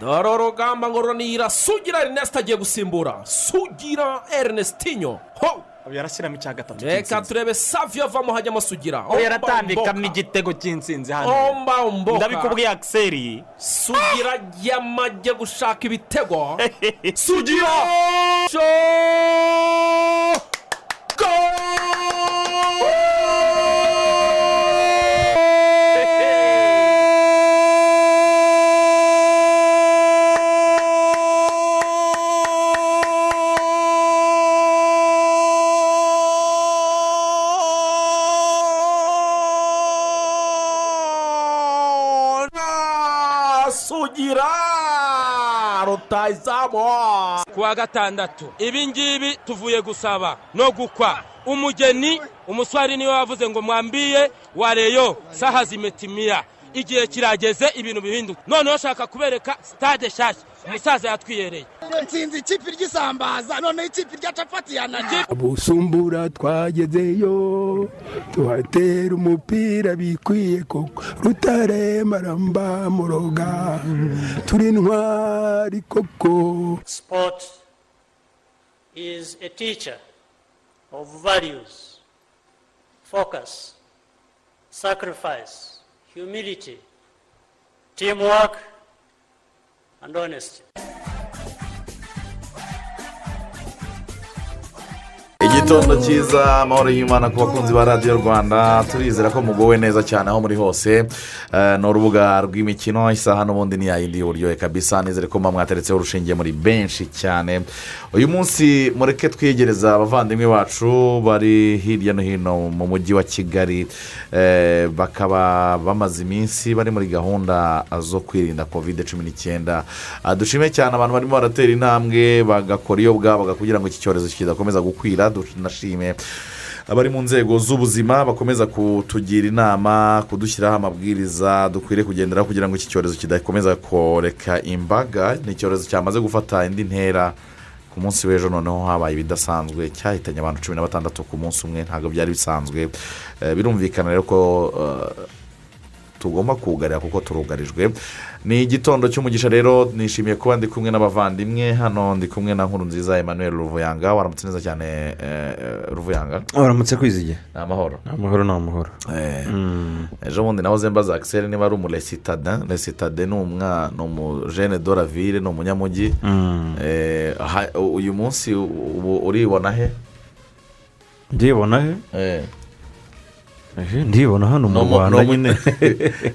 dore urugamba ngo runira sugira erineste agiye gusimbura sugira erinestinyo ho! Yarashyiramo icya gatatu reka turebe saviyo avamo hajyamo sugira aho yaratambikamo igitego cy'insinzi hano. Omba omboka. Ndabikubwiye akiseri sugira yamajye gushaka ibitego. Sugira! Rutayizamu ku wa gatandatu. Ibi ngibi tuvuye gusaba no gukwa. Umugeni umuswari ni we wavuze ngo mwambiye wareyo saha zimetimiya igihe kirageze ibintu bihinduka. Noneho ushaka kubereka sitade nshyashya. Umusaza yatwiyereye. Nsinzi ikipe ry'isambaza noneho ikipe rya capati yananiye busumbura twagezeyo tuhatera umupira bikwiye koko. Rutare maramba muroga turi ntwari koko. Sport is a teacher of values, focus, sacrifice, humility, teamwork, and honesty. Igitondo cyiza amahoro y'imana ku bakunzi ba radiyo rwanda. Turizera ko mugowe neza cyane aho muri hose. Eh, ni urubuga rw'imikino isaha n'ubundi ni yayindi y'uburyohe kabisa. Nizere ko mwateretseho urushinge muri benshi cyane. Uyu munsi mureke twiyegereza abavandimwe bacu bari hirya no hino mu mujyi wa kigali. Eh, bakaba bamaze iminsi bari muri gahunda zo kwirinda kovide cumi n'icyenda. Ah, dushime cyane abantu barimo baratera intambwe bagakora iyo bwabaga kugira ngo iki cyorezo kidakomeza gukwira. Tunashime abari mu nzego z'ubuzima bakomeza kutugira inama kudushyiraho amabwiriza dukwiriye kugenderaho kugira ngo iki cyorezo kidakomeza koreka imbaga. Ni icyorezo cyamaze gufata indi ntera ku munsi w'ejo noneho habaye ibidasanzwe. Cyahitanye abantu cumi na batandatu ku munsi umwe ntabwo byari bisanzwe. Eh, birumvikana rero ko eh, tugomba kuwugarira kuko turugarijwe. Ni igitondo cy'umugisha rero nishimiye kuba ndi kumwe n'abavandimwe. Hano ndi kumwe na nkuru nziza emmanuel ruvuyanga. Waramutse neza cyane eh, eh, ruvuyanga? Waramutse kwizigiye ni amahoro. Ni amahoro ni amahoro. Eh, ejo bundi nahoze mbaza akiseri niba ari umuresitade resitade ni umwana ni umujene doravire ni umunyamujyi Eh, ha- uyu munsi ubu uribona he? Ndibona he? Eh, ndibona hano mu rwanda nyine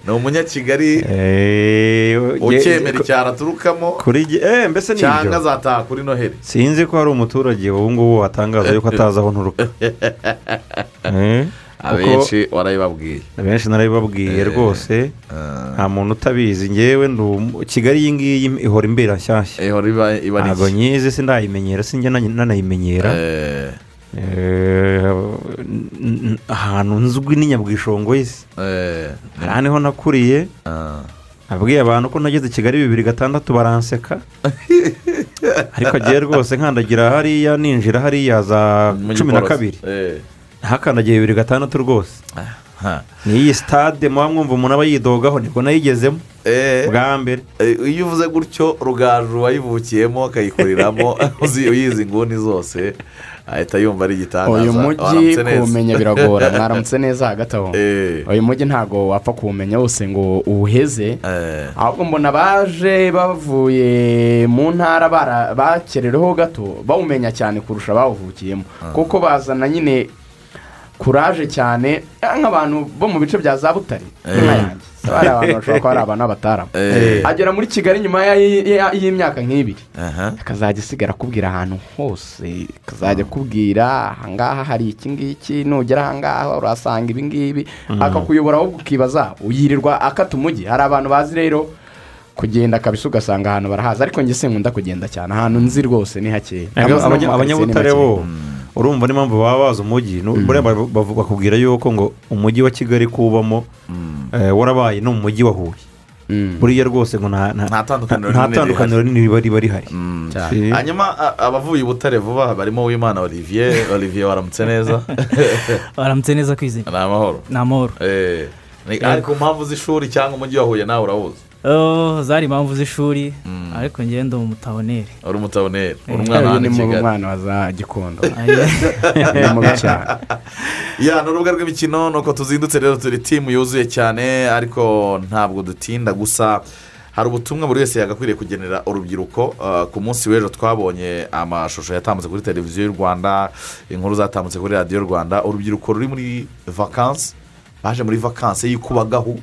ni umunyakigali Eh, ukemera icyaro aturukamo eh, mbese ni cyangwa azataha kuri noheli sinzi ko hari umuturage ubu ngubu watangaza yuko atazi aho nturuka. Eh, abenshi warabibabwiye abenshi narabibabwiye Eh, rwose. nta muntu utabizi. Ngewe kigali iyi ngiyi ihora imbera nshyashya. Ntabwo nyizi sindayimenyera sinjya na- nanayimenyera Eh, Eh, ahantu nzwi n'inyabwishongo y'isi eh, aha ni ho nakuriye. Ah. nabwiye abantu ko nageze kigali bibiri gatandatu baranseka. Ariko agiye rwose nkandagira hariya ninjira hariya za cumi na kabiri. Eh, ntakandagiye bibiri gatandatu rwose. N'iyi sitade muba mwumva umuntu aba yidogaho ni bwo nayigezemo. Eh, bwa mbere. Eh, iyo uvuze gutyo rugaju wayivukiyemo akayikuriramo uzi- uyizi inguni zose. Ahita yumva ari igitangaza uyu mujyi kuwumenya biragora. Mwaramutse neza hagati aho. Eh, uyu mujyi ntabwo wapfa kuwumenya wose ngo uwuheze. Eh, ahubwo mbona baje bavuye mu ntara bakerereho gato bawumenya cyane kurusha abawuvukiyemo kuko bazana nyine kuraje cyane eh, nk'abantu bo mu bice bya za butare inka yanjye Saba ari abantu bashobora kuba ari abantu b'abataramu agera muri kigali nyuma ya- ya- y'imyaka nk'ibiri akazajya asigara akubwira ahantu hose akazajya akubwira ahangaha hari iki ngiki nugera ahangaha urahasanga ibi ngibi akakuyobora ahubwo ukibaza yirirwa akata umujyi hari abantu bazi rero kugenda kabisa ugasanga ahantu barahazi ariko njye sinkunda kugenda cyane ahantu nzi rwose ni hakeya abanyabutare bo urumva n'impamvu baba bazi umujyi. Bavu- bakubwira yuko ngo umujyi wa kigali kuwubamo eh, warabaye no mu mujyi wa huye. Mm. buriya rwose ngo nta tandukaniro rinini riba rihari. Eh, hanyuma abavuye i butare vuba barimo uwimana olivier. Olivier waramutse neza. Baramutse neza kwizera ni amahoro ni amahoro Eh, ni- ari ku mpamvu z'ishuri cyangwa umujyi wa huye nawe urawuzi zari impamvu z'ishuri ariko njyewe ndi umutaboneri uri umutaboneri uri Eh, umwana uyu hano ni i kigali. mwana wa za gikondo. Ni mubi cyane ya ni urubuga rw'imikino ni uko tuzindutse rero turi timu yuzuye cyane ariko ntabwo dutinda gusa. Hari ubutumwa buri wese yagakwiriye kugenera urubyiruko. Uh, ku munsi w'ejo twabonye amashusho yatambutse kuri televiziyo y'u rwanda inkuru zatambutse kuri radiyo rwanda. Urubyiruko ruri muri vakansi baje muri vakansi y'ikubagahu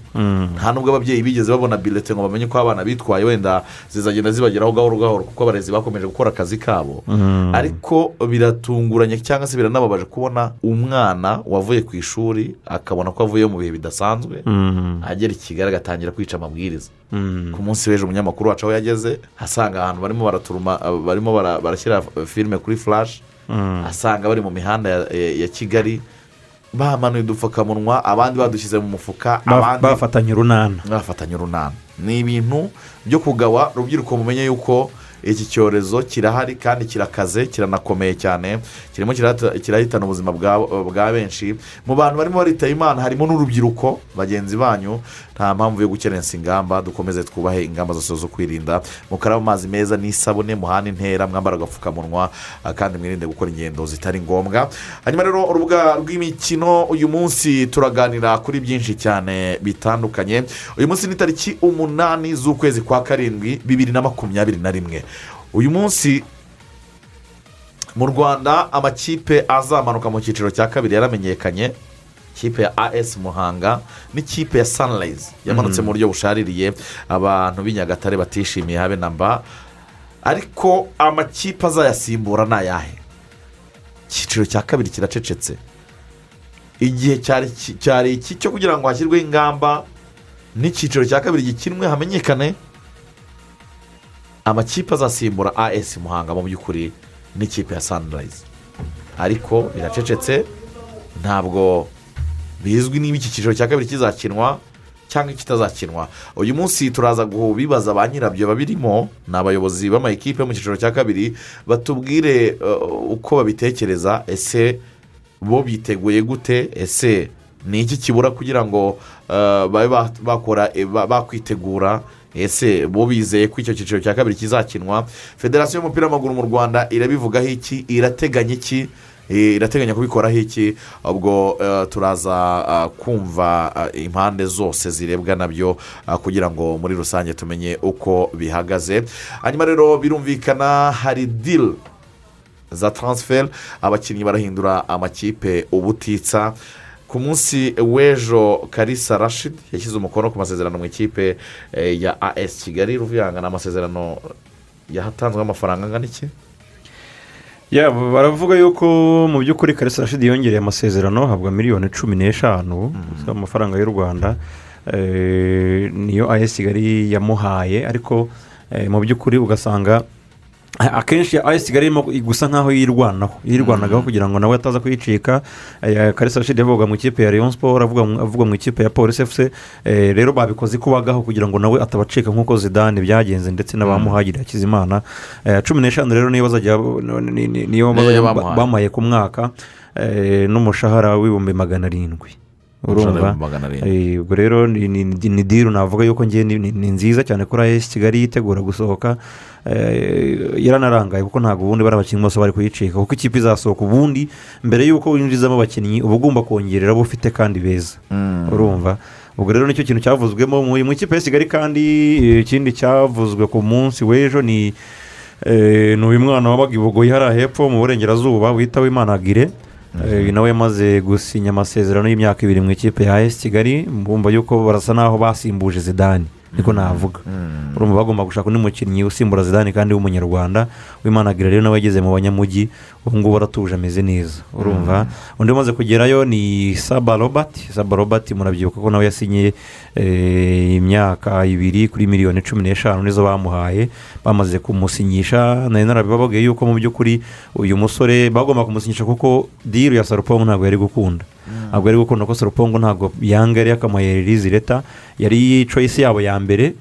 nta nubwo ababyeyi bigeze babona bilete ngo bamenye ko abana bitwaye wenda zizagenda zibageraho gahoro gahoro kuko abarezi bakomeje gukora akazi kabo. Ariko biratunguranye cyangwa se biranababaje kubona umwana wavuye ku ishuri akabona ko avuye mu bihe bidasanzwe agera i kigali agatangira kwica amabwiriza. Ku munsi w'ejo umunyamakuru wacu aho yageze asanga ahantu barimo baraturuma barimo bara- barashyira filime kuri furashi asanga bari mu mihanda ya kigali bamanuye udupfukamunwa abandi badushyize mu mufuka bafatanye urunana. Bafatanya urunana. Ni ibintu byo kugawa urubyiruko mumenye yuko iki cyorezo kirahari kandi kirakaze kiranakomeye cyane. Kirimo kirahita- kirahitana ubuzima bwa bwa benshi. Mu bantu barimo baritaba imana harimo n'urubyiruko bagenzi banyu nta mpamvu yo gukerensa ingamba dukomeze twubahe ingamba zose zo kwirinda. Mukaraba amazi meza n'isabune muhana intera mwambara agapfukamunwa ah, kandi mwirinde gukora ingendo zitari ngombwa. Hanyuma rero urubuga rw'imikino uyu munsi turaganira kuri byinshi cyane bitandukanye. Uyu munsi ni tariki umunani z'ukwezi kwa karindwi bibiri na makumyabiri na rimwe. Uyu munsi mu rwanda amakipe azamanuka mu cyiciro cya kabiri yaramenyekanye ikipe ya as muhanga n'ikipe ya sunrise yamanutse mu buryo bushaririye. Abantu b'i nyagatare batishimiye habe na mba ariko amakipe azayasimbura ni ayahe? Icyiciro cya kabiri kiracecetse. Igihe cyari iki cyo kugira ngo hashyirweho ingamba? N'icyiciro cya kabiri gikinwe hamenyekane? Amakipe azasimbura as muhanga mu by'ukuri n'ikipe ya sunrise. Ariko biracecetse ntabwo bizwi niba iki cyiciro cya kabiri kizakinwa cyangwa kitazakinwa. Uyu munsi turaza kubibaza ba nyirabyo babirimo ni abayobozi b'amakipe yo mu cyiciro cya kabiri batubwire uh, uko babitekereza ese bo biteguye gute ese ni iki kibura kugira ngo uh, babe ba- bakora ba- bakwitegura ese bo bizeye ko icyo cyiciro cya kabiri kizakinwa. Federasiyo y'umupira w'amaguru mu rwanda irabivugaho iki? Irateganya iki? Eh, irateganya kubikoraho iki? Ubwo eh, turaza ah, kumva impande zose zirebwa na byo kugira ngo muri rusange tumenye uko bihagaze. Hanyuma rero birumvikana hari diri za taransiferi abakinnyi barahindura amakipe ubutitsa. Ku munsi w'ejo karisa rashid yashyize umukono ku masezerano mu ikipe eh, ya as kigali ruvuyanga ni amasezerano yahatanzweho amafaranga angana iki? Ya, baravuga yuko mu by'ukuri karisa rashidi yongereye amasezerano ahabwa miliyoni cumi n'eshanu z'amafaranga y'u rwanda. Eh, niyo ayesi kigali yamuhaye. Ariko eh, mu by'ukuri ugasanga akenshi ayesi kigali irimo gusa nk'aho yirwanaho. Yirwanagaho kugira ngo nawe ataza kuyicika. Eh, karisa rashidi yavuga mu ikipe ya leon siporo avuga mu- avuga ikipe ya polisi efuse Eh, rero babikoze kubagaho kugira ngo nawe atabacika nk'uko zidane byagenze ndetse n'abamuhagiriye hakizimana. Eh, cumi n'eshanu rero niyo bazajya ni- ni- niyo bamuhaye. ku mwaka eh, n'umushahara w'ibihumbi magana arindwi. Urumva. Ubwo rero ni- diru navuga yuko ngiye ni nziza cyane kuri ayesi kigali yitegura gusohoka. Eh, yaranarangaye kuko ntabwo ubundi bari abakinnyi bose bari kuyicika. Kuko ikipe izasohoka ubundi mbere y'uko winjizamo abakinnyi uba ugomba kongerera abo ufite kandi beza. Urumva? Ubwo rero ni cyo kintu cyavuzwemo mu ikipe ya kigali kandi eh, ikindi cyavuzwe ku munsi w'ejo ni eh, ni uyu mwana wabaga i bugoyi hariya hepfo mu burengerazuba wita w'imanagire Eh, nawe yamaze gusinya amasezerano y'imyaka ibiri mu ikipe ya esi kigali mbumva yuko barasa n'aho basimbuje zidani niko navuga. Urumva bagomba gushaka undi mukinnyi usimbura zidani kandi w'umunyarwanda w'imanagire rero nawe yageze mu banyamujyi ubu ngubu aratuje ameze neza. Urumva? Undi umaze kugerayo ni saba robert. Saba robert murabyibuka ko nawe yasinye eh, imyaka ibiri kuri miliyoni cumi n'eshanu nizo bamuhaye. Bamaze kumusinyisha. Nari narabibababwiye yuko mu by'ukuri uyu musore bagomba kumusinyisha kuko diru ya sarupongo ntabwo yari gukunda. Ntabwo yari gukunda ko sarupongo ntabwo yanga yari yakamuhaye ririzi leta yari coyisi yabo ya mbere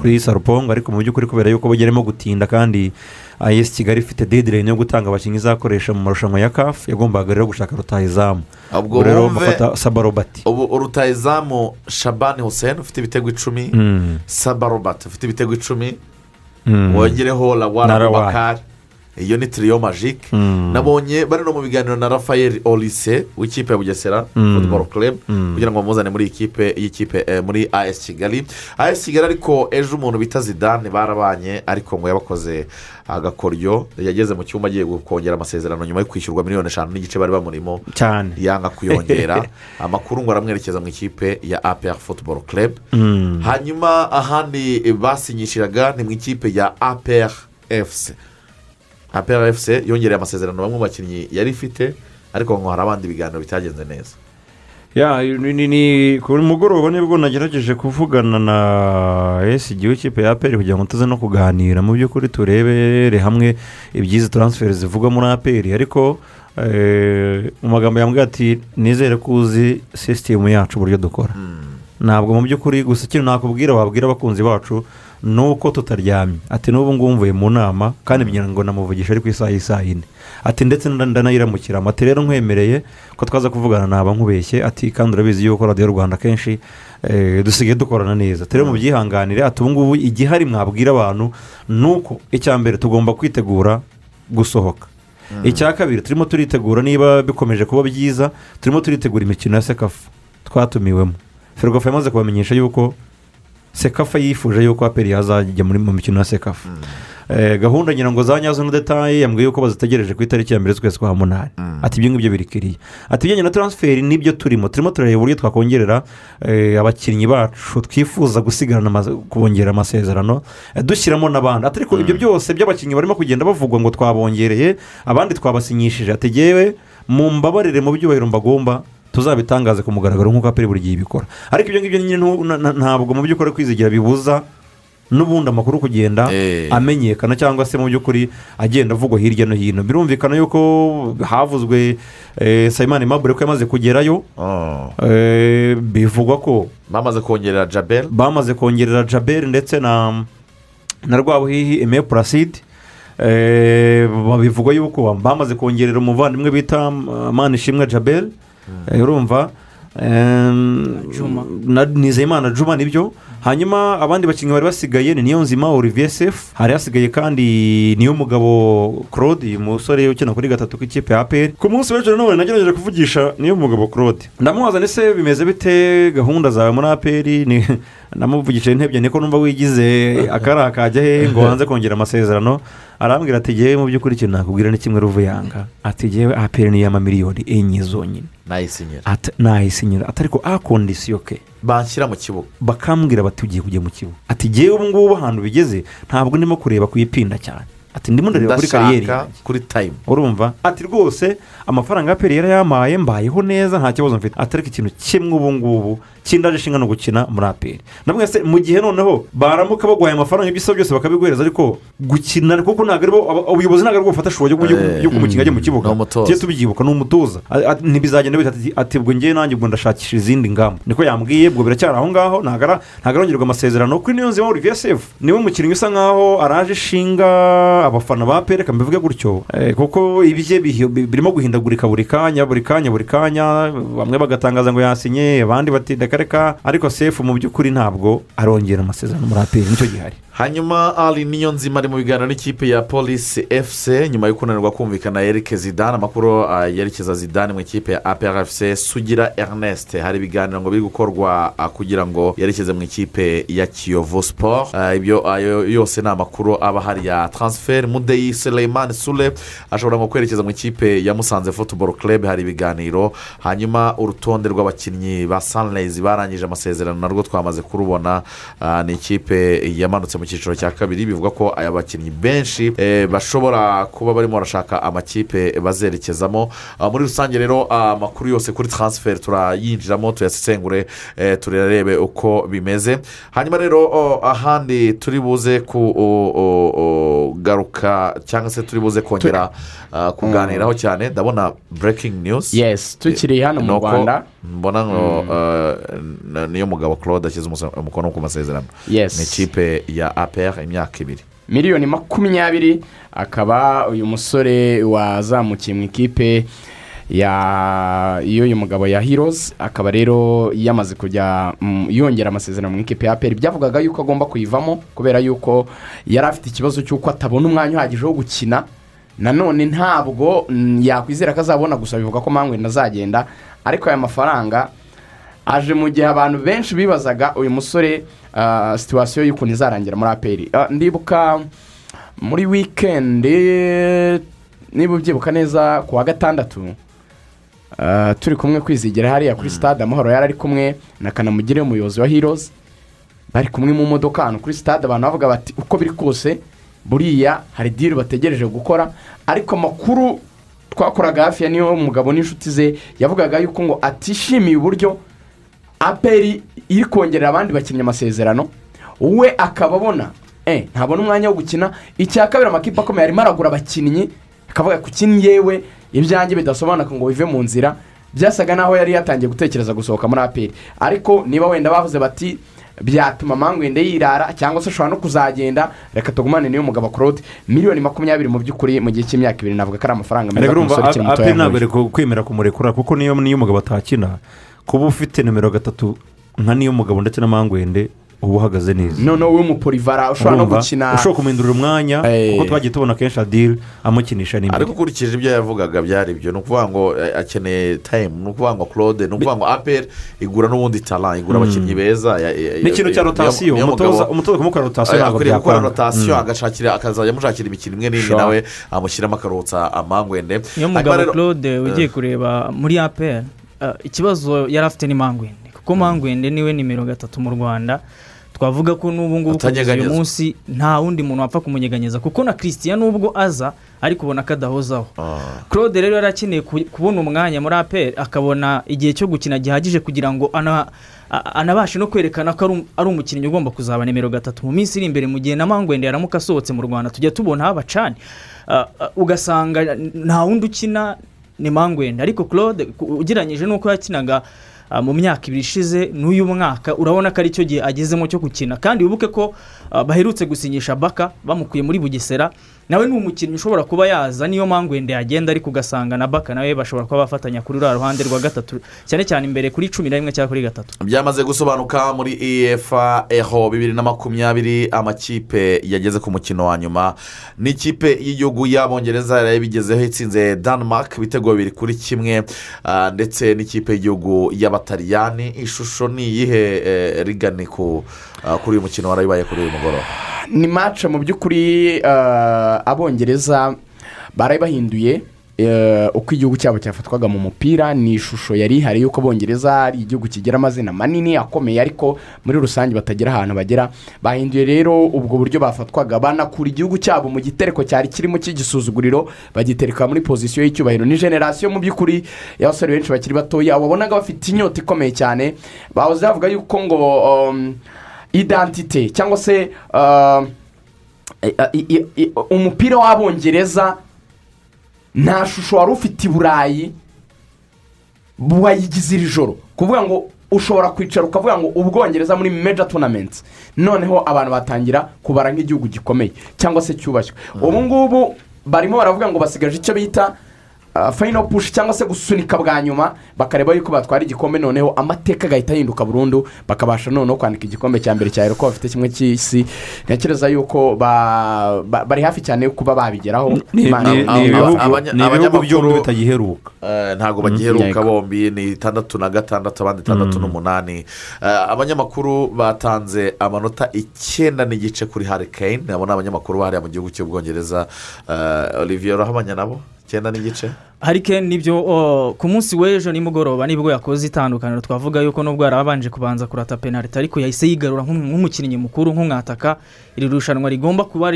kuri sarupongo ariko mu by'ukuri kubera yuko bageramo gutinda kandi ayesi kigali ifite dedirayini yo gutanga abakinnyi izakoresha mu marushanwa ya kafu yagombaga rero gushaka rutahizamu ubwo rero bafata saba robati ubu rutayizamu shabani hussein ufite ibitego icumi Mm. saba robert ufite ibitego icumi Mm. wongereho Lawara. bakari iyo ni tiriyo majike Mm. nabonye bari no mu biganiro na rafael olise w'ikipe ya bugesera Mm. futuboro club Mm. kugira ngo bamuzane muri iyi kipe y'ikipe eh, muri as kigali as kigali ariko ejo umuntu bita zidane barabanye ariko ngo yabakoze agakoryo yageze mu cyumba agiye kongera amasezerano nyuma yo kwishyurwa miliyoni eshanu n'igice bari bamurimo cyane yanga kuyongera amakuru ngo aramwerekeza mu ikipe ya apr futuboro club Mm. hanyuma ahandi basinyishiraga ni mu ikipe ya apr fc apr fc yongereye amasezerano bamwe mu bakinnyi yari ifite ariko ngo hari abandi biganiro bitagenze neza. Ya ni, ku mugoroba ni bwo nagerageje kuvugana na esigi w'ikipe ya aperi kugira ngo tuze no kuganira. Mu by'ukuri turebere hamwe ibyiza taransiferi zivugwa muri aperi ariko eh, mu magambo yambwiye ati nizere ko uzi sisitemu yacu uburyo dukora. Ntabwo mu by'ukuri gusa ikintu nakubwira wabwira abakunzi bacu ni uko tutaryamye. Ati n'ubu ngubu mvuye mu nama kandi ngira ngo namuvugisha ari ku isaha y'isaha yine ati ndetse nda- ndanayiramukira ati rero nkwemereye ko twaza kuvugana naba nkubeshye. Ati kandi urabizi yuko radiyo rwanda kenshi eh, dusigaye dukorana neza. Rero mubyihanganire ati ubu ngubu igihari mwabwira abantu ni uko icya mbere tugomba kwitegura gusohoka. Icya kabiri turimo turitegura niba bikomeje kuba byiza turimo turitegura imikino ya sekafu twatumiwemo. Ferwafa yamaze kubamenyesha yuko sekafa yifuje yuko aperi yazajya muri mu mikino ya sekafa. Eh, gahunda ngira ngo za nyazo na detaye yambwiye yuko bazitegereje ku itariki ya mbere z'ukwezi kwa munani. Ati ibyo ngibyo birikiriye. Ati ibijyanye na taransiferi ni byo turimo turimo turareba uburyo twakongerera eh, abakinnyi bacu. Twifuza gusigarana kubongerera amasezerano eh, dushyiramo n'abandi. Ati ariko ibyo byose by'abakinnyi barimo kugenda bavugwa ngo twabongereye abandi twabasinyishije. Ati yewe mu mbabarire mu byubahiro mbagomba tuzabitangaze ku mugaragaro nk'uko aperi buri gihe ibikora. Ariko ibyo ngibyo nyine ntabwo mu by'ukuri kwizigira bibuza n'ubundi amakuru kugenda Eh. amenyekana cyangwa se mu by'ukuri agenda avugwa hirya no hino. Birumvikana yuko havuzwe eh, sayimani mabure ko yamaze kugerayo. Oh. eh, bivugwa ko bamaze kongerera jabel. bamaze kongerera jaberi ndetse na na rwabuhihi eme puraside bivugwa yuko bamaze kongerera umuvandimwe bita manishimwe jaberi urumva em, Juma. na nizeyimana juma ni byo hanyuma abandi bakinnyi bari basigaye ni niyo nzima olivier sefu hari hasigaye kandi niyo mugabo claude umusore ukina kuri gatatu k'ikipe ya aperi ku munsi w'ejo nanone nagerageje kuvugisha niyo mugabo claude. Ndamubaza ndetse bimeze bite? Gahunda zawe muri aperi ni namuvugishije intebye niko numva wigize. Akari akajya he? Ngo wanze kongera amasezerano. Arambwira ati ngewe mu by'ukuri ikintu nakubwira ni kimwe ruvuyanga. Ati ngewe aperi ni iy'amamiliyoni enye zonyine. Nayisinyira ati nayisinyira ati ariko a kondisiyo ke. Banshyira mu kibuga. Bakambwira bati ugiye kujya mu kibuga. Ati ngewe ubu ngubu ahantu bigeze ntabwo ndimo kureba kuyipinda cyane. Ati ndimo ndareba kuri kariyeri. kuri tayimu urumva? Ati rwose amafaranga ya peri yarayamaye mbayeho neza nta kibazo mfite. Ati ariko ikintu kimwe ubu ngubu kindaje ishinga ni ugukina muri aperi ndabona se mu gihe noneho baramuka baguhaye amafaranga ibyo byose bakabiguhereza ariko gukina kuko ntabwo ari bo ubuyobozi ntabwo ari bufata ishusho Eh, y'uko umukinnyi ajya mu kibuga. ni umutoza. tujye tubyibuka ni umutoza. Ntibizagenda bita ati ubwo ngewe nanjye ubwo ndashakisha izindi ngamba. Niko yambwiye ubwo biracyari aho ngaho ntabwo arongerwa amasezerano kuri niyo nzima olivier sefu. Niwe mukinnyi usa nkaho araje ishinga abafana ba pere reka mbivuge gutyo. Eh, kuko ibye birimo guhindagurika buri kanya buri kanya buri kanya bamwe bagatangaza ngo yasinye abandi bati reka ariko sefu mu by'ukuri ntabwo arongera amasezerano muri aperi ni cyo gihari. Hanyuma ari niyo nzima ari mu biganiro n'ikipe ya polisi efuse nyuma yo kunanirwa kumvikana yereke zidane amakuru ah, yerekeza zidane mu ikipe ya apr efuse sugira ernest. Hari ibiganiro ngo biri gukorwa ah, kugira ngo yerekeze mu ikipe ya kiyovu siporo Ah, ibyo ayo yose ni amakuru aba hari ya taransiferi mudeyi seleyimani sule ashobora ngo kwerekeza mu ikipe ya musanze futuboro club. Hari ibiganiro. Hanyuma urutonde rw'abakinnyi ba sanirayizi barangije amasezerano narwo twamaze kurubona ni ikipe yamanutse mu cyiciro cya kabiri bivuga ko aya bakinnyi benshi eh, bashobora kuba barimo barashaka amakipe bazerekezamo. Ah, muri rusange rero ah, amakuru yose kuri taransiferi turayinjiramo tuyasesengure eh, turarebe uko bimeze. Hanyuma rero ahandi turi buze kugaruka cyangwa se turi buze kongera ah, kuganiraho cyane. Ndabona burekingi niyuzi yes tukiri hano mu rwanda. Mbona ngo eh, n- niyo mugabo claude ashyize umukono ku masezerano ni ikipe ya apr imyaka ibiri. Miliyoni makumyabiri akaba uyu musore wazamukiye mu ikipe ya y'uyu mugabo ya hirozi akaba rero yamaze kujya mm, yongera amasezerano mu ikipe ya peri byavugaga yuko agomba kuyivamo kubera yuko yari afite ikibazo cy'uko atabona umwanya uhagije wo gukina. Nanone ntabwo yakwizera ko azabona gusa bivuga ko mpamvu azagenda ariko aya mafaranga aje mu gihe abantu benshi bibazaga uyu musore ah, situwasiyo y'ukuntu izarangira muri aperi Ah, ndibuka muri wikendi niba ubyibuka neza ku wa gatandatu ah, turi kumwe kwizigira hariya kuri stade amahoro yari ari kumwe na kanamugire umuyobozi wa hirozi bari kumwe mu modoka ahantu kuri stade abantu bavuga bati uko biri kose buriya hari diri bategereje gukora ariko amakuru twakoraga hafi ya niyo mugabo n'inshuti ze yavugaga yuko ngo atishimiye uburyo aperi iri kongerera abandi bakinnyi amasezerano we akaba abona eh, ntabona umwanya wo gukina. Icya kabiri amakipe akomeye arimo aragura abakinnyi akavuga ku yewe ibyanjye bidasobanuka ngo bive mu nzira byasaga naho yari yatangiye gutekereza gusohoka muri aperi ariko niba wenda bavuze bati byatuma mangwende yirara cyangwa se ashobora no kuzagenda. Reka tugumane niyo mugabo claude. Miliyoni makumyabiri mu by'ukuri mu gihe cy'imyaka ibiri. Navuga ko ari amafaranga meza reka ku musore ukiri mutoya aperi ntabwo ari kwemera kumurekura kuko niyo niyo umugabo atakina. Kuba ufite nimero gatatu nka niyo mugabo ndetse na mangwende uba uhagaze neza. Noneho w'umuporivara ushobora no gukina ushobora kumindurira umwanya Eh. kuko twagiye tubona kenshi adiri amukinisha n'imbere. Ariko ukurikije ibyo yavugaga byari byo ni ukuvuga ngo eh, akeneye tayimu ni ukuvuga ngo claude ni ukuvuga ngo aperi igura n'ubundi tara igura abakinnyi beza ya- n'ikintu cya rotasiyo umutoza kumukora rotasiyo ntabwo akwiriye gukora rotasiyo Mm. agashakira akazajya amushakira imikino imwe n'imwe Sure. nawe amushyiramo akarutsa amangwende. Niyo mugabo claude ugiye kureba muri apr ikibazo yari afite ni mangwende. Kuko mangwende ni we nimero gatatu mu rwanda. Twavuga ko n'ubu ngubu kugeza uyu munsi nta wundi muntu wapfa kumunyeganyeza kuko na christian nubwo aza ariko ubona ko adahozaho. Ah. claude rero yari akeneye ku- kubona umwanya muri apr akabona igihe cyo gukina gihagije kugira ngo anabashe no kwerekana ko ari um- umukinnyi ugomba kuzaba nimero gatatu. Mu minsi iri imbere mu gihe na mangwende yaramuka asohotse mu rwanda tujya tubona abacani ugasanga nta wundi ukina ni mangwende ariko claude ugereranyije n'uko yakinaga mu myaka ibiri ishize n'uyu mwaka urabona ko ari cyo gihe agezemo cyo gukina. Kandi wibuke ko ah, baherutse gusinyisha baka bamukuye muri bugesera. Nawe ni umukinnyi ushobora kuba yaza niyo mangwende yagenda ariko ugasanga na baka nawe bashobora kuba bafatanya kuri ruriya ruhande rwa gatatu cyane cyane imbere kuri cumi na rimwe cyangwa kuri gatatu. Byamaze gusobanuka muri efa eho bibiri na makumyabiri amakipe yageze ku mukino wa nyuma. N'ikipe y'igihugu y'abongereza yari bigezeho itsinze denmark ibitego bibiri kuri kimwe. Ah, ndetse n'ikipe y'igihugu y'abataliyani. Ishusho ni iyihe eh, rigani ah, kuri uyu mukino warabibaye kuri uyu mugoroba? Ni mace mu by'ukuri eh, abongereza baraye bahinduye eh, uko igihugu cyabo cyafatwaga mu mupira ni ishusho yari ihari y'uko abongereza ari igihugu kigira amazina manini akomeye ariko muri rusange batagira ahantu bagera. Bahinduye rero ubwo buryo bafatwaga. Banakura igihugu cyabo mu gitereko cyari kirimo cy'igisuzuguriro bagitereka muri pozisiyo y'icyubahiro. Ni generasiyo mu by'ukuri y'abasore benshi bakiri batoya wabonaga bafite inyota ikomeye cyane. Bahoze bavuga yuko ngo um, identite cyangwa se uh, umupira w'abongereza nta shusho wari ufite i burayi wayigize iri joro. Kuvuga ngo ushobora kwicara ukavuga ngo ubwongereza muri meja tonamenti noneho abantu batangira kubara nk'igihugu gikomeye cyangwa se cyubashywe. Ubu ngubu barimo baravuga ngo basigaje icyo bita fayino pushi cyangwa se gusunika bwa nyuma bakareba yuko batwara igikombe noneho amateka agahita ahinduka burundu bakabasha noneho kwandika igikombe cya mbere cya ko bafite kimwe cy'isi. Ntekereza yuko ba- ba- bari hafi cyane yo kuba babigeraho. Ni ibihugu byombi bitagiheruka. Eh, ntabwo bagiheruka yego. bombi ni itandatu na gatandatu abandi itandatu n'umunani. Eh, abanyamakuru batanze amanota icyenda n'igice kuri hari kane abo ni abanyamakuru bahariya mu gihugu cy'ubwongereza. Eh, olivier urahamanya nabo? Icyenda n'igice? Harikeni ni byo ku munsi w'ejo nimugoroba ni bwo yakoze itandukaniro twavuga yuko nubwo yari abanje kubanza kurata penaliti ariko yahise yigarura nk'um- nk'umukinnyi mukuru nk'umwataka. Iri rushanwa rigomba kuba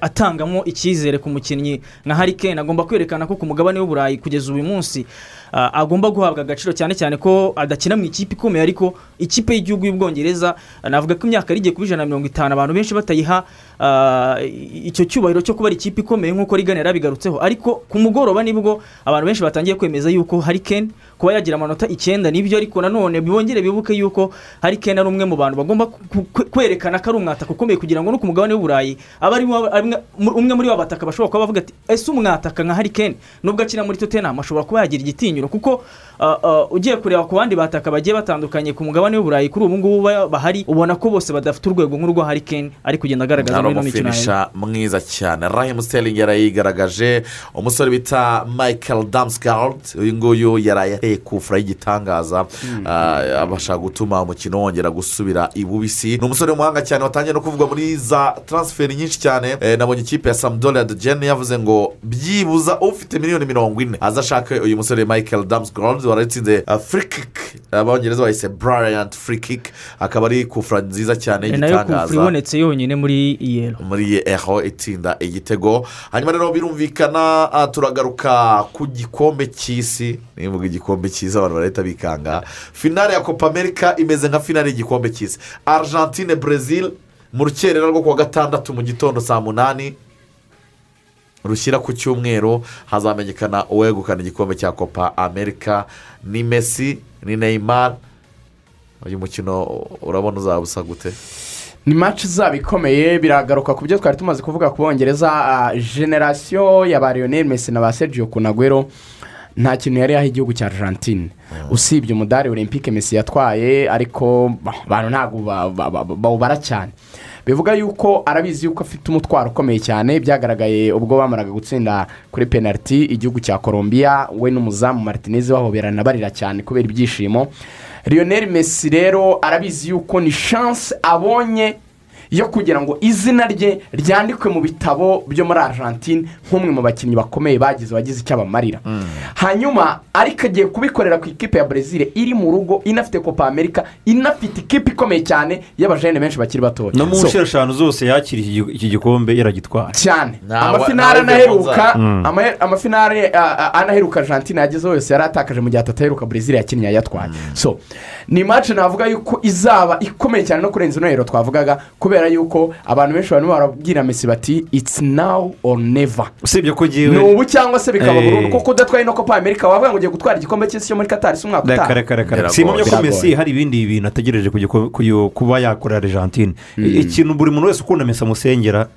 atangamo icyizere ku mukinnyi nka harikeni agomba kwerekana ko ku mugabane w'uburayi kugeza uyu munsi agomba guhabwa agaciro cyane cyane ko adakina mu ikipe ikomeye ariko ikipe y'igihugu y'ubwongereza ah, navuga ko imyaka yari igiye kuba ijana na mirongo itanu abantu benshi batayiha ah, icyo cyubahiro cyo kuba ari ikipe ikomeye nk'uko rigana yarabigarutseho ariko ku mugoroba ni bwo abantu benshi batangiye kwemeza yuko hari ken kuba yagira amanota icyenda ni byo ariko nanone bongere bibuke yuko hari ken ari umwe mu bantu bagomba kwerekana ko ari umwataka ukomeye kugira ngo no ku mugabane w'uburayi abe ari umwe muri ba bataka bashobora kuba bavuga ati ese umwataka nka hari ken nubwo akina muri tottenham ashobora kuba yagira igitinyiro. Kuko ah, ah, ugiye kureba ku bandi bataka bagiye batandukanye ku mugabane w'uburayi kuri ubu ngubu ba- bahari ubona ko bose badafite urwego nk'urwa hari ken ari kugenda agaragaza muri ino mikino mwiza cyane. Rahimu siteringi yarayigaragaje umusore bita michael damsgaard uyu nguyu yaraye ateye kufura y'igitangaza ah, abasha gutuma umukino wongera gusubira ibubisi ni umusore w'umuhanga cyane watangiye no kuvugwa muri za taransiferi nyinshi cyane. Eh, nabonye ikipe ya samudoria de jene yavuze ngo byibuza ufite miliyoni mirongo ine. Aza ashake uyu musore michael damsgaard warayitsinze frikik abongereza bahise brian frikik akaba ari kufura nziza cyane na yo y'igitangaza kufura ibonetse yonyine muri iyero muri eho itsinda igitego. Hanyuma rero birumvikana ah, turagaruka ku gikombe cy'isi. Nivuga igikombe cy'isi abantu barahita bikanga. Finale ya copa america imeze nka finale y'igikombe cy'isi. Argentine brezil mu rukerera rwo kuwa gatandatu mu gitondo saa munani. Rushyira ku cyumweru hazamenyekana uwegukana igikombe cya copa america ni messi ni neymar uyu mukino urabona uzaba usa gute ni match izaba ikomeye biragaruka ku byo twari tumaze kuvuga ku bongereza ah, generasiyo ya ba lionel messi na ba sergio kunagwero nta kintu yari yaha igihugu cya argentine usibye umudari olympique messi yatwaye ariko abantu ntabwo ba- ba- ba- bawubara cyane bivuga yuko arabizi yuko afite umutwaro ukomeye cyane. Byagaragaye ubwo bamaraga gutsinda kuri penaliti igihugu cya colombia we n'umuzamu martinez bahoberana barira cyane kubera ibyishimo. Lionel messi rero arabizi yuko ni chance abonye yo kugira ngo izina rye ryandikwe mu bitabo byo muri argentine nk'umwe mu bakinnyi bakomeye bagize wagize icyo abamarira hanyuma ariko agiye kubikorera ku ikipe ya brezil iri mu rugo inafite copa america inafite ikipe ikomeye cyane y'abajene benshi bakiri batoya. No mu nshuro eshanu zose yakiriye iki- gikombe yaragitwaye cyane. Amafinari anaheruka Mm. ama- amafinari anaheruka argentine yagezeho yose yari atakaje mu gihe atataheruka brezil yakinnye yayatwaye. So ni match navuga yuko izaba ikomeye cyane no kurenza ino twavugaga kubera yuko abantu benshi barimo barabwira mesi bati it's now or never. Usibye ko ni ngewe ubu cyangwa se bikaba Eh. burundu kuko udatwaye no copa america wavuga ngo ugiye gutwara igikombe cy'isi cyo muri katari si umwaka utaha. si impamya ko mesi hari ibindi bintu ategereje kuba yakorera argentine. Ikintu buri muntu wese ukunda mesi amusengera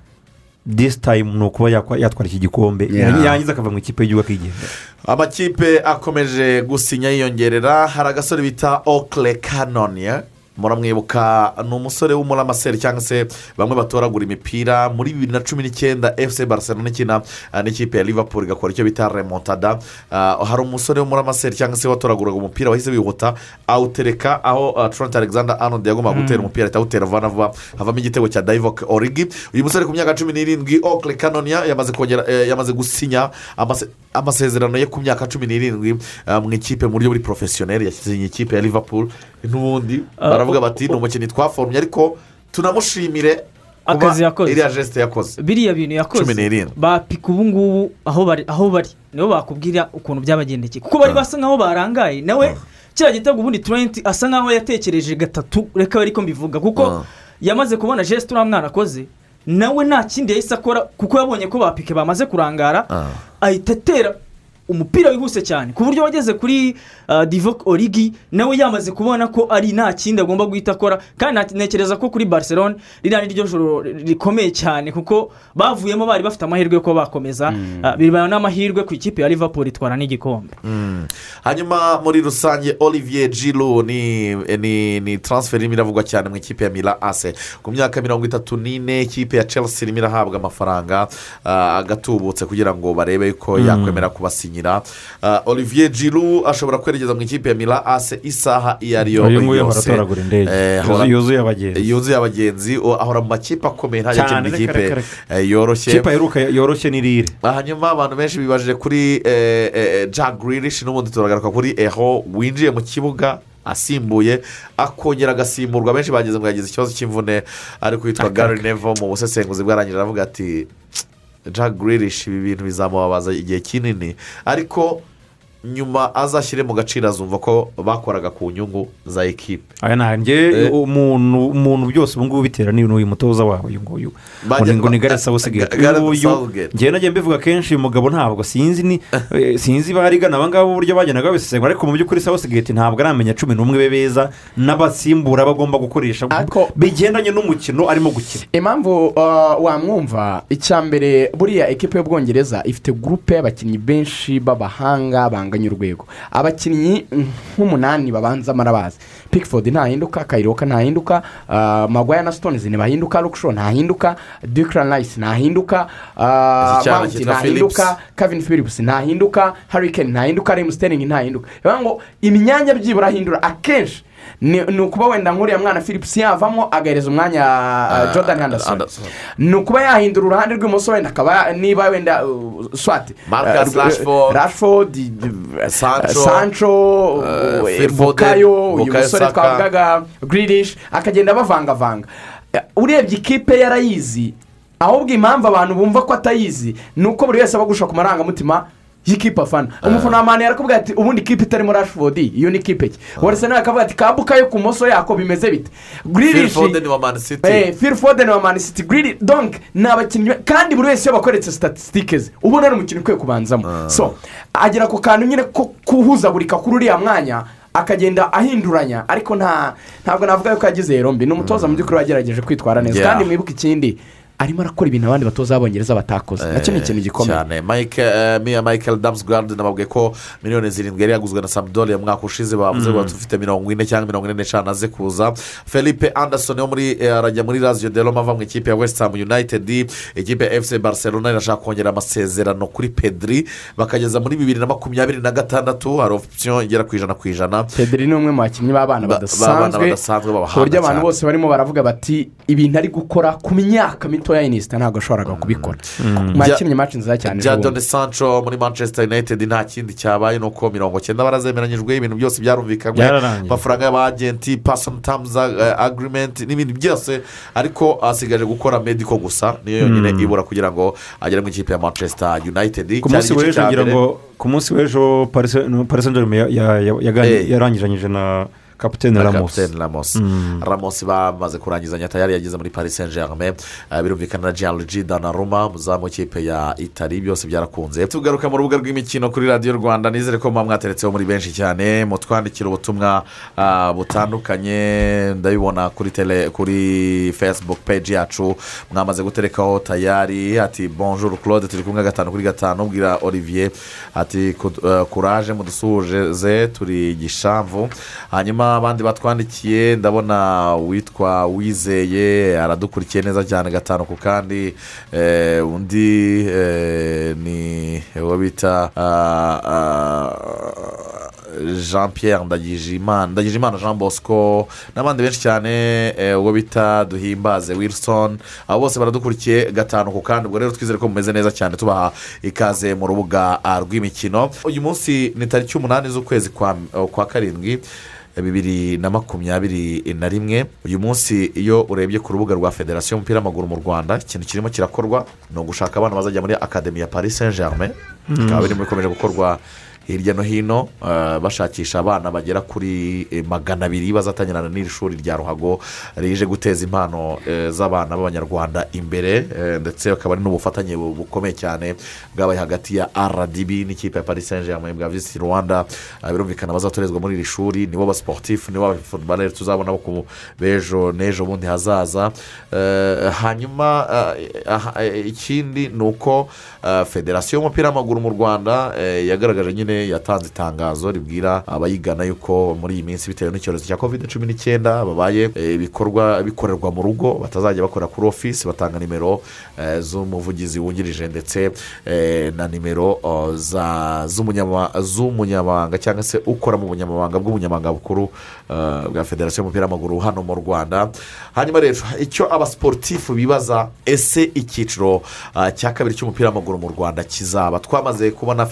disi tayimu ni ukuba yatwara iki gikombe. Yangiza akava mu ikipe y'igihugu akigendera amakipe akomeje gusinya yiyongerera hari agasore bita okle kanoniye muramwibuka ni umusore w'umuramaseri cyangwa se bamwe batoragura imipira muri bibiri na cumi n'icyenda efuse barcelona ikina ah, n'ikipe ya liverpool igakora icyo bita remontada. Ah, hari umusore w'umuramaseri cyangwa se watoraguraga umupira wahise wihuta awutereka aho ah, trent alexander arnold yagombaga gutera umupira ahita awutera vuba na vuba havamo igitego cya dayivoke origi. Uyu musore ku myaka cumi n'irindwi okle kanoniya yamaze kongera eh, yamaze gusinya amase- amasezerano ye ku myaka cumi n'irindwi mu ikipe mu buryo buri porofesiyoneri yashyize ikipe ya liverpool. N'ubundi Ah, baravuga o- bati ni umukinnyi twaforomye ariko tunamushimire Akazi yakoze. iriya jesite yakoze biriya bintu yakoze Cumi n'irindwi. bapika ubu ngubu aho bari aho bari nibo bakubwira ukuntu byabagendekeye kuko bari basa nkaho barangaye nawe kiriya gitego ubundi turenti asa nkaho yatekereje gatatu reka ariko mbivuga kuko Ah. yamaze kubona jesite uriya mwana akoze nawe nta kindi yahise akora kuko yabonye ko bapike bamaze kurangara Ah. ahita atera umupira wihuse cyane. Ku buryo wageze kuri uh, divoke origi nawe yamaze kubona ko ari nta kindi agomba guhita akora. Kandi ntekereza ko kuri barcelona ririya ni ryo joro rikomeye cyane kuko bavuyemo bari bafite amahirwe yo kuba bakomeza. Uh, bibana n'amahirwe ku ikipe ya liverpool itwara n'igikombe. Mm. hanyuma muri rusange olivier giroud ni transfer irimo iravugwa cyane mu ikipe ya mira ase ku myaka mirongo itatu n'ine ikipe ya chelsea irimo irahabwa amafaranga ah, agatubutse kugira ngo barebe ko yakwemera kubasinyira. Ah, olivier giroud ashobora kwerekeza mu ikipe ya mira ase isaha iyo ari yo yose Yuzuye- abagenzi yuzuye abagenzi ahora mu makipe akomeye ntajya akina ikipe yoroshye ikipe yoroshye n'irire hanyuma abantu benshi bibajije kuri jack grilish n'ubundi turagaruka kuri eho winjiye mu kibuga asimbuye akongera agasimburwa benshi bageze ngo yagize ikibazo cy'imvune ariko witwa gary nevo mu busesenguzi bwarangije aravuga ati jack grilish ibi bintu bizamubabaza igihe kinini. Ariko nyuma azashyire mu gaciro azumva ko bakoraga ku nyungu za ekipe aya nanjye umuntu umuntu byose ubu ngubu bitera ni uyu mutoza wabo uyu nguyu. Ngo ni southgate. Gareth uyu ngewe nagiye mbivuga kenshi uyu mugabo ntabwo sinzi ni eh, sinzi barigana aba ngaba uburyo bagendaga babisesengura ariko mu by'ukuri southgate ntabwo aramenya cumi n'umwe be beza n'abasimbura bagomba gukoresha. Bigendanye n'umukino arimo gukina. Impamvu uh, wamwumva icya mbere buriya ekipa y'ubwongereza ifite gurupe y'abakinnyi benshi b'abahanga banganya urwego. Abakinnyi nk'umunani babanza marabazi pickford ntahinduka kayiroka ntahinduka uh, magwaya na stones ntibahinduka lukshaw ntahinduka ducran rice ntahinduka Mount cyitwa ntahinduka kevin phillips ntahinduka hurricane ntahinduka rem sterling ntahinduka. Bivuga ngo imyanya byibura ahindura akenshi. Ni ukuba wenda nk'uriya mwana phillips yavamo agahereza umwanya uh, jordan henderson Anderson. ni ukuba yahindura uruhande rw'imoso wenda akaba niba wenda uh, swati uh, Rashford. Sancho. bukayo uyu musore twavugaga grilish akagenda bavangavanga urebye ikipe yarayizi ahubwo impamvu abantu bumva ko atayizi ni uko buri wese aba agusha ku marangamutima y'ikipe afana umufana wa mani yarakubwira ati ubundi ikipe itarimo rashford. Iyo ni ikipe ki warese akavuga ati kabuka yo ku moso yako bimeze bite? Phil grilish Foden wa Man City. Eh, Phil Foden wa Man City. Green donc ni abakinnyi kandi buri wese iyo bakoretse statisitike ze ubona ari umukino ukwiye kubanzamo. So agera ku kantu nyine ko kuhuzagurika kuri uriya mwanya akagenda ahinduranya. Ariko nta ntabwo navuga yuko yagize yero mbi ni umutoza mu by'ukuri wagerageje kwitwara neza. Kandi mwibuke ikindi arimo arakora ibintu abandi batoza b'abongereza batakoze. Nacyo ni ikintu gikomeye. cyane. Mike, eh, miya michael damusgardi nababwiye ko miliyoni zirindwi yari yaguzwe na samudoria mu mwaka ushize. Bavuze ngo dufite mirongo ine cyangwa mirongo ine n'eshanu aze kuza. Felipe anderson wo muri eh, arajya muri raziyo de roma ava mu ikipe ya west ham united. Ikipe ya fc barcelona irashaka kongera amasezerano kuri pedri. Bakageza muri bibiri na makumyabiri na gatandatu. Hari opisiyo igera ku ijana ku ijana. Pedri ni umwe mu bakinnyi b'abana Ba- b'abana badasanzwe ku buryo abantu bose barimo baravuga bati ibintu ari gukora ku myaka mitoya y'inisita ntabwo ashoboraga kubikora mwakinnye maci nziza cyane bya doni sancho muri manchester united nta kindi cyabaye ni uko mirongo cyenda barazemeranyijwe ibintu byose byarumvikanywe amafaranga y'abagenti pasoni tamuzi agirimenti n'ibindi byose ariko asigaje gukora mediko gusa niyo yonyine ibura kugira ngo agere mu ikipe ya manchester united ku munsi w'ejo ngira ngo ku munsi w'ejo parisenjerime yarangiranyije na kapitene na ramos. kapitene ramos. Ramos bamaze kurangizanya tayari yageze muri paris saint germain Eh, birumvikana na gianluigi danaruma muzamu w'ikipe ya itari byose byarakunze. Tugaruka mu rubuga rw'imikino kuri radiyo rwanda. Nizere ko muba mwateretseho muri benshi cyane. Mutwandikira ubutumwa ah, butandukanye. Ndabibona kuri tele kuri facebook page yacu. Mwamaze guterekaho tayari ati bonjour claude turi kumwe gatanu kuri gatanu bwira olivier. Ati "Ku- eh, kuraje mudusuhuje turi gishamvu. Hanyuma abandi batwandikiye ndabona witwa wizeye aradukurikiye neza cyane gatanu ku kandi eh, undi eh, ni uwo bita ah, ah, jean pierre ndagijimana ndagijimana jean bosco n'abandi benshi cyane eh, uwo bita duhimbaze wilson abo bose baradukurikiye gatanu ku kandi ubwo rero twizere ko mumeze neza cyane tubaha ikaze mu rubuga ah, rw'imikino. Uyu munsi ni tariki umunani z'ukwezi kwa karindwi bibiri na makumyabiri na rimwe. Uyu munsi iyo urebye ku rubuga rwa federasiyo y'umupira w'amaguru mu rwanda ikintu kirimo kirakorwa ni ugushaka abana bazajya muri akademi ya paris saint germain bikaba birimo bikomeje gukorwa hirya no hino eh, bashakisha abana bagera kuri eh, magana abiri bazatangirana n'iri shuri rya ruhago rije guteza impano eh, z'abana b'abanyarwanda imbere ndetse bakaba ari n'ubufatanye bu- bukomeye cyane bwabaye hagati ya rdb n'ikipe ya paris saint germain bwa visiti rwanda. Birumvikana bazatorezwa muri iri shuri nibo basiporutifu nibo abafutubareri tuzabona bo ku b'ejo n'ejo bundi hazaza. Hanyuma ikindi ni uko federasiyo y'umupira w'amaguru mu rwanda yagaragaje nyine yatanze itangazo ribwira abayigana yuko muri iyi minsi bitewe n'icyorezo cya kovide cumi n'icyenda babaye eh, ibikorwa bikorerwa mu rugo batazajya bakora kuri ofisi batanga nimero eh, z'umuvugizi wungirije ndetse eh, na nimero oh, z'umunyamabanga cyangwa se ukora mu bunyamabanga bw'ubunyamabanga bukuru bwa federasiyo y'umupira w'amaguru hano mu rwanda. Hanyuma rero icyo abasiporutifu bibaza ese icyiciro cya kabiri cy'umupira w'amaguru mu rwanda kizaba? Twamaze kubona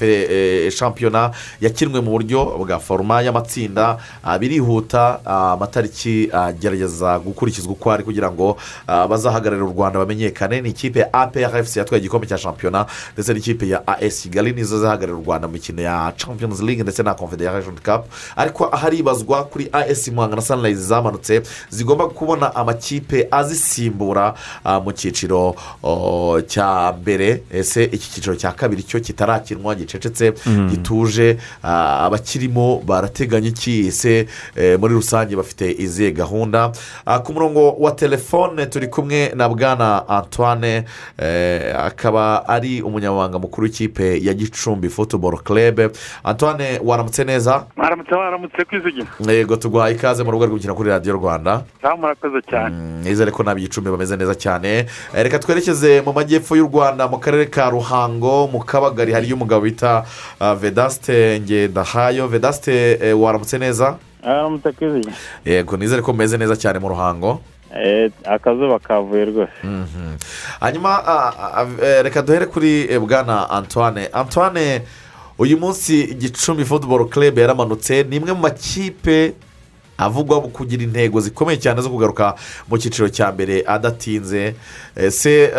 shampiyona shampiyona yakinwe mu buryo bwa foroma y'amatsinda ah, birihuta ah, amatariki agerageza gukurikizwa uko ari kugira ngo ah, bazahagararire u rwanda bamenyekane. Ni ikipe ya APRFC yatwaye igikombe cya shampiyona ndetse n'ikipe ya AS Kigali nizo zahagararira u rwanda mu mikino ya Champions League ndetse na Confederation Cup. Ariko haribazwa kuri AS Muhanga na Sunrise zamanutse zigomba kubona amakipe azisimbura ah, mu cyiciro oh, cya mbere. Ese iki cyiciro cya kabiri cyo kitarakinwa gicecetse Mhm. Gituje ah, abakirimo barateganya iki ese eh, muri rusange bafite izihe gahunda. Ah, ku murongo wa telefone turi kumwe na bwana antoine eh, akaba ari umunyamabanga mukuru w'ikipe ya gicumbi futuboro club. Antoine waramutse neza? Mwaramutse mwaramutse kwizigira yego tuguhaye ikaze mu rugo rwo gukina kuri radiyo rwanda. Murakoze cyane. Nizere ko n'ab'igicumbi bameze neza cyane. Eh, reka twerekeze mu majyepfo y'u rwanda mu karere ka ruhango mu kabagari hariyo umugabo bita ah, vedaste ngendahayo vedaste eh, waramutse neza yego nizere ko mumeze neza cyane mu ruhango Eh, akazuba kavuye rwose Mhm. hanyuma ah, eh, reka duhere kuri eh, bwana antoine. Antoine uyu munsi gicumbi futuboro club yaramanutse ni imwe mu makipe avugwa mu kugira intego zikomeye cyane zo kugaruka mu cyiciro cya mbere adatinze ese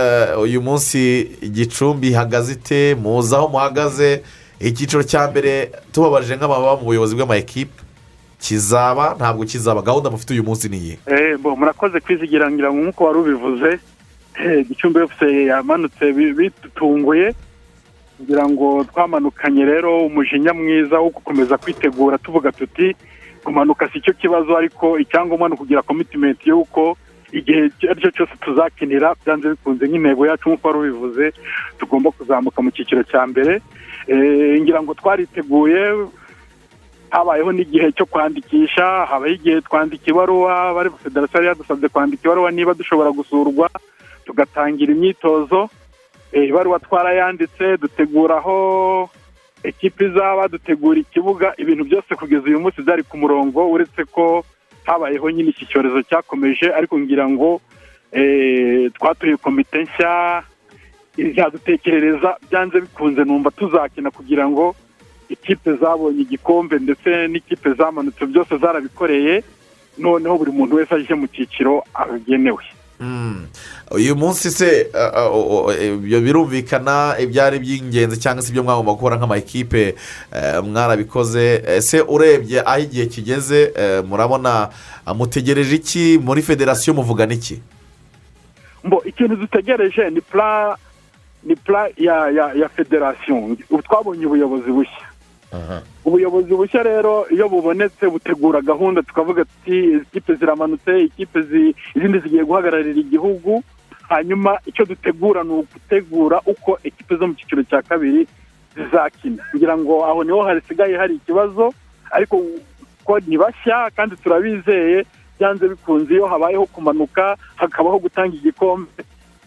uyu munsi gicumbi ihagaze ite muzi aho muhagaze icyiciro cya mbere tubabaje nk'ababa mu buyobozi bw'amayikipe kizaba ntabwo kizaba. Gahunda mufite uyu munsi niyi Eh, murakoze kwizigira nk'uko wari ubivuze eh, gicumbi efuse yamanutse bi- bidutunguye kugira ngo twamanukanye rero umujinya mwiza wo gukomeza kwitegura tuvuga tuti kumanuka si cyo kibazo ariko icyangombwa ni ukugira komitimenti y'uko igihe icyo ari cyo cyose tuzakinira byanze bikunze nk'intego yacu nk'uko wari ubivuze tugomba kuzamuka mu cyiciro cya mbere Eh, ngira ngo twariteguye habayeho n'igihe cyo kwandikisha habaho igihe twandika ibaruwa bari federasiyo yari yadusabye kwandika ibaruwa niba dushobora gusurwa tugatangira imyitozo. Eh, ibaruwa twarayanditse dutegura aho ekipa izaba dutegura ikibuga ibintu byose kugeza uyu munsi byari ku murongo uretse ko habayeho nyine iki cyorezo cyakomeje ariko ngira ngo eh, twatuye komite nshya izadutekerereza byanze bikunze numva tuzakina kugira ngo ikipe zabonye igikombe ndetse n'ikipe zamanutse byose zarabikoreye noneho buri muntu wese aje mu cyiciro agenewe. Mm. uyu munsi se uh, uh, uh, ibyo birumvikana ibyari by'ingenzi cyangwa se ibyo mwagomba gukora nk'amakipe mwarabikoze. Ese urebye aho igihe kigeze murabona mutegereje iki? Muri federasiyo muvugana iki? Mbo ikintu dutegereje ni pla ni pla ya ya ya federasiyo twabonye ubuyobozi bushya. Ubuyobozi bushya rero iyo bubonetse butegura gahunda tukavuga tuti izi kipe ziramanutse ikipe zi- izindi zigiye guhagararira igihugu hanyuma icyo dutegura ni ugutegura uko ekipe zo mu cyiciro cya kabiri zizakina. Ngira ngo aho ni ho hasigaye hari ikibazo ariko ko ni bashya kandi turabizeye byanze bikunze iyo habayeho kumanuka hakabaho gutanga igikombe.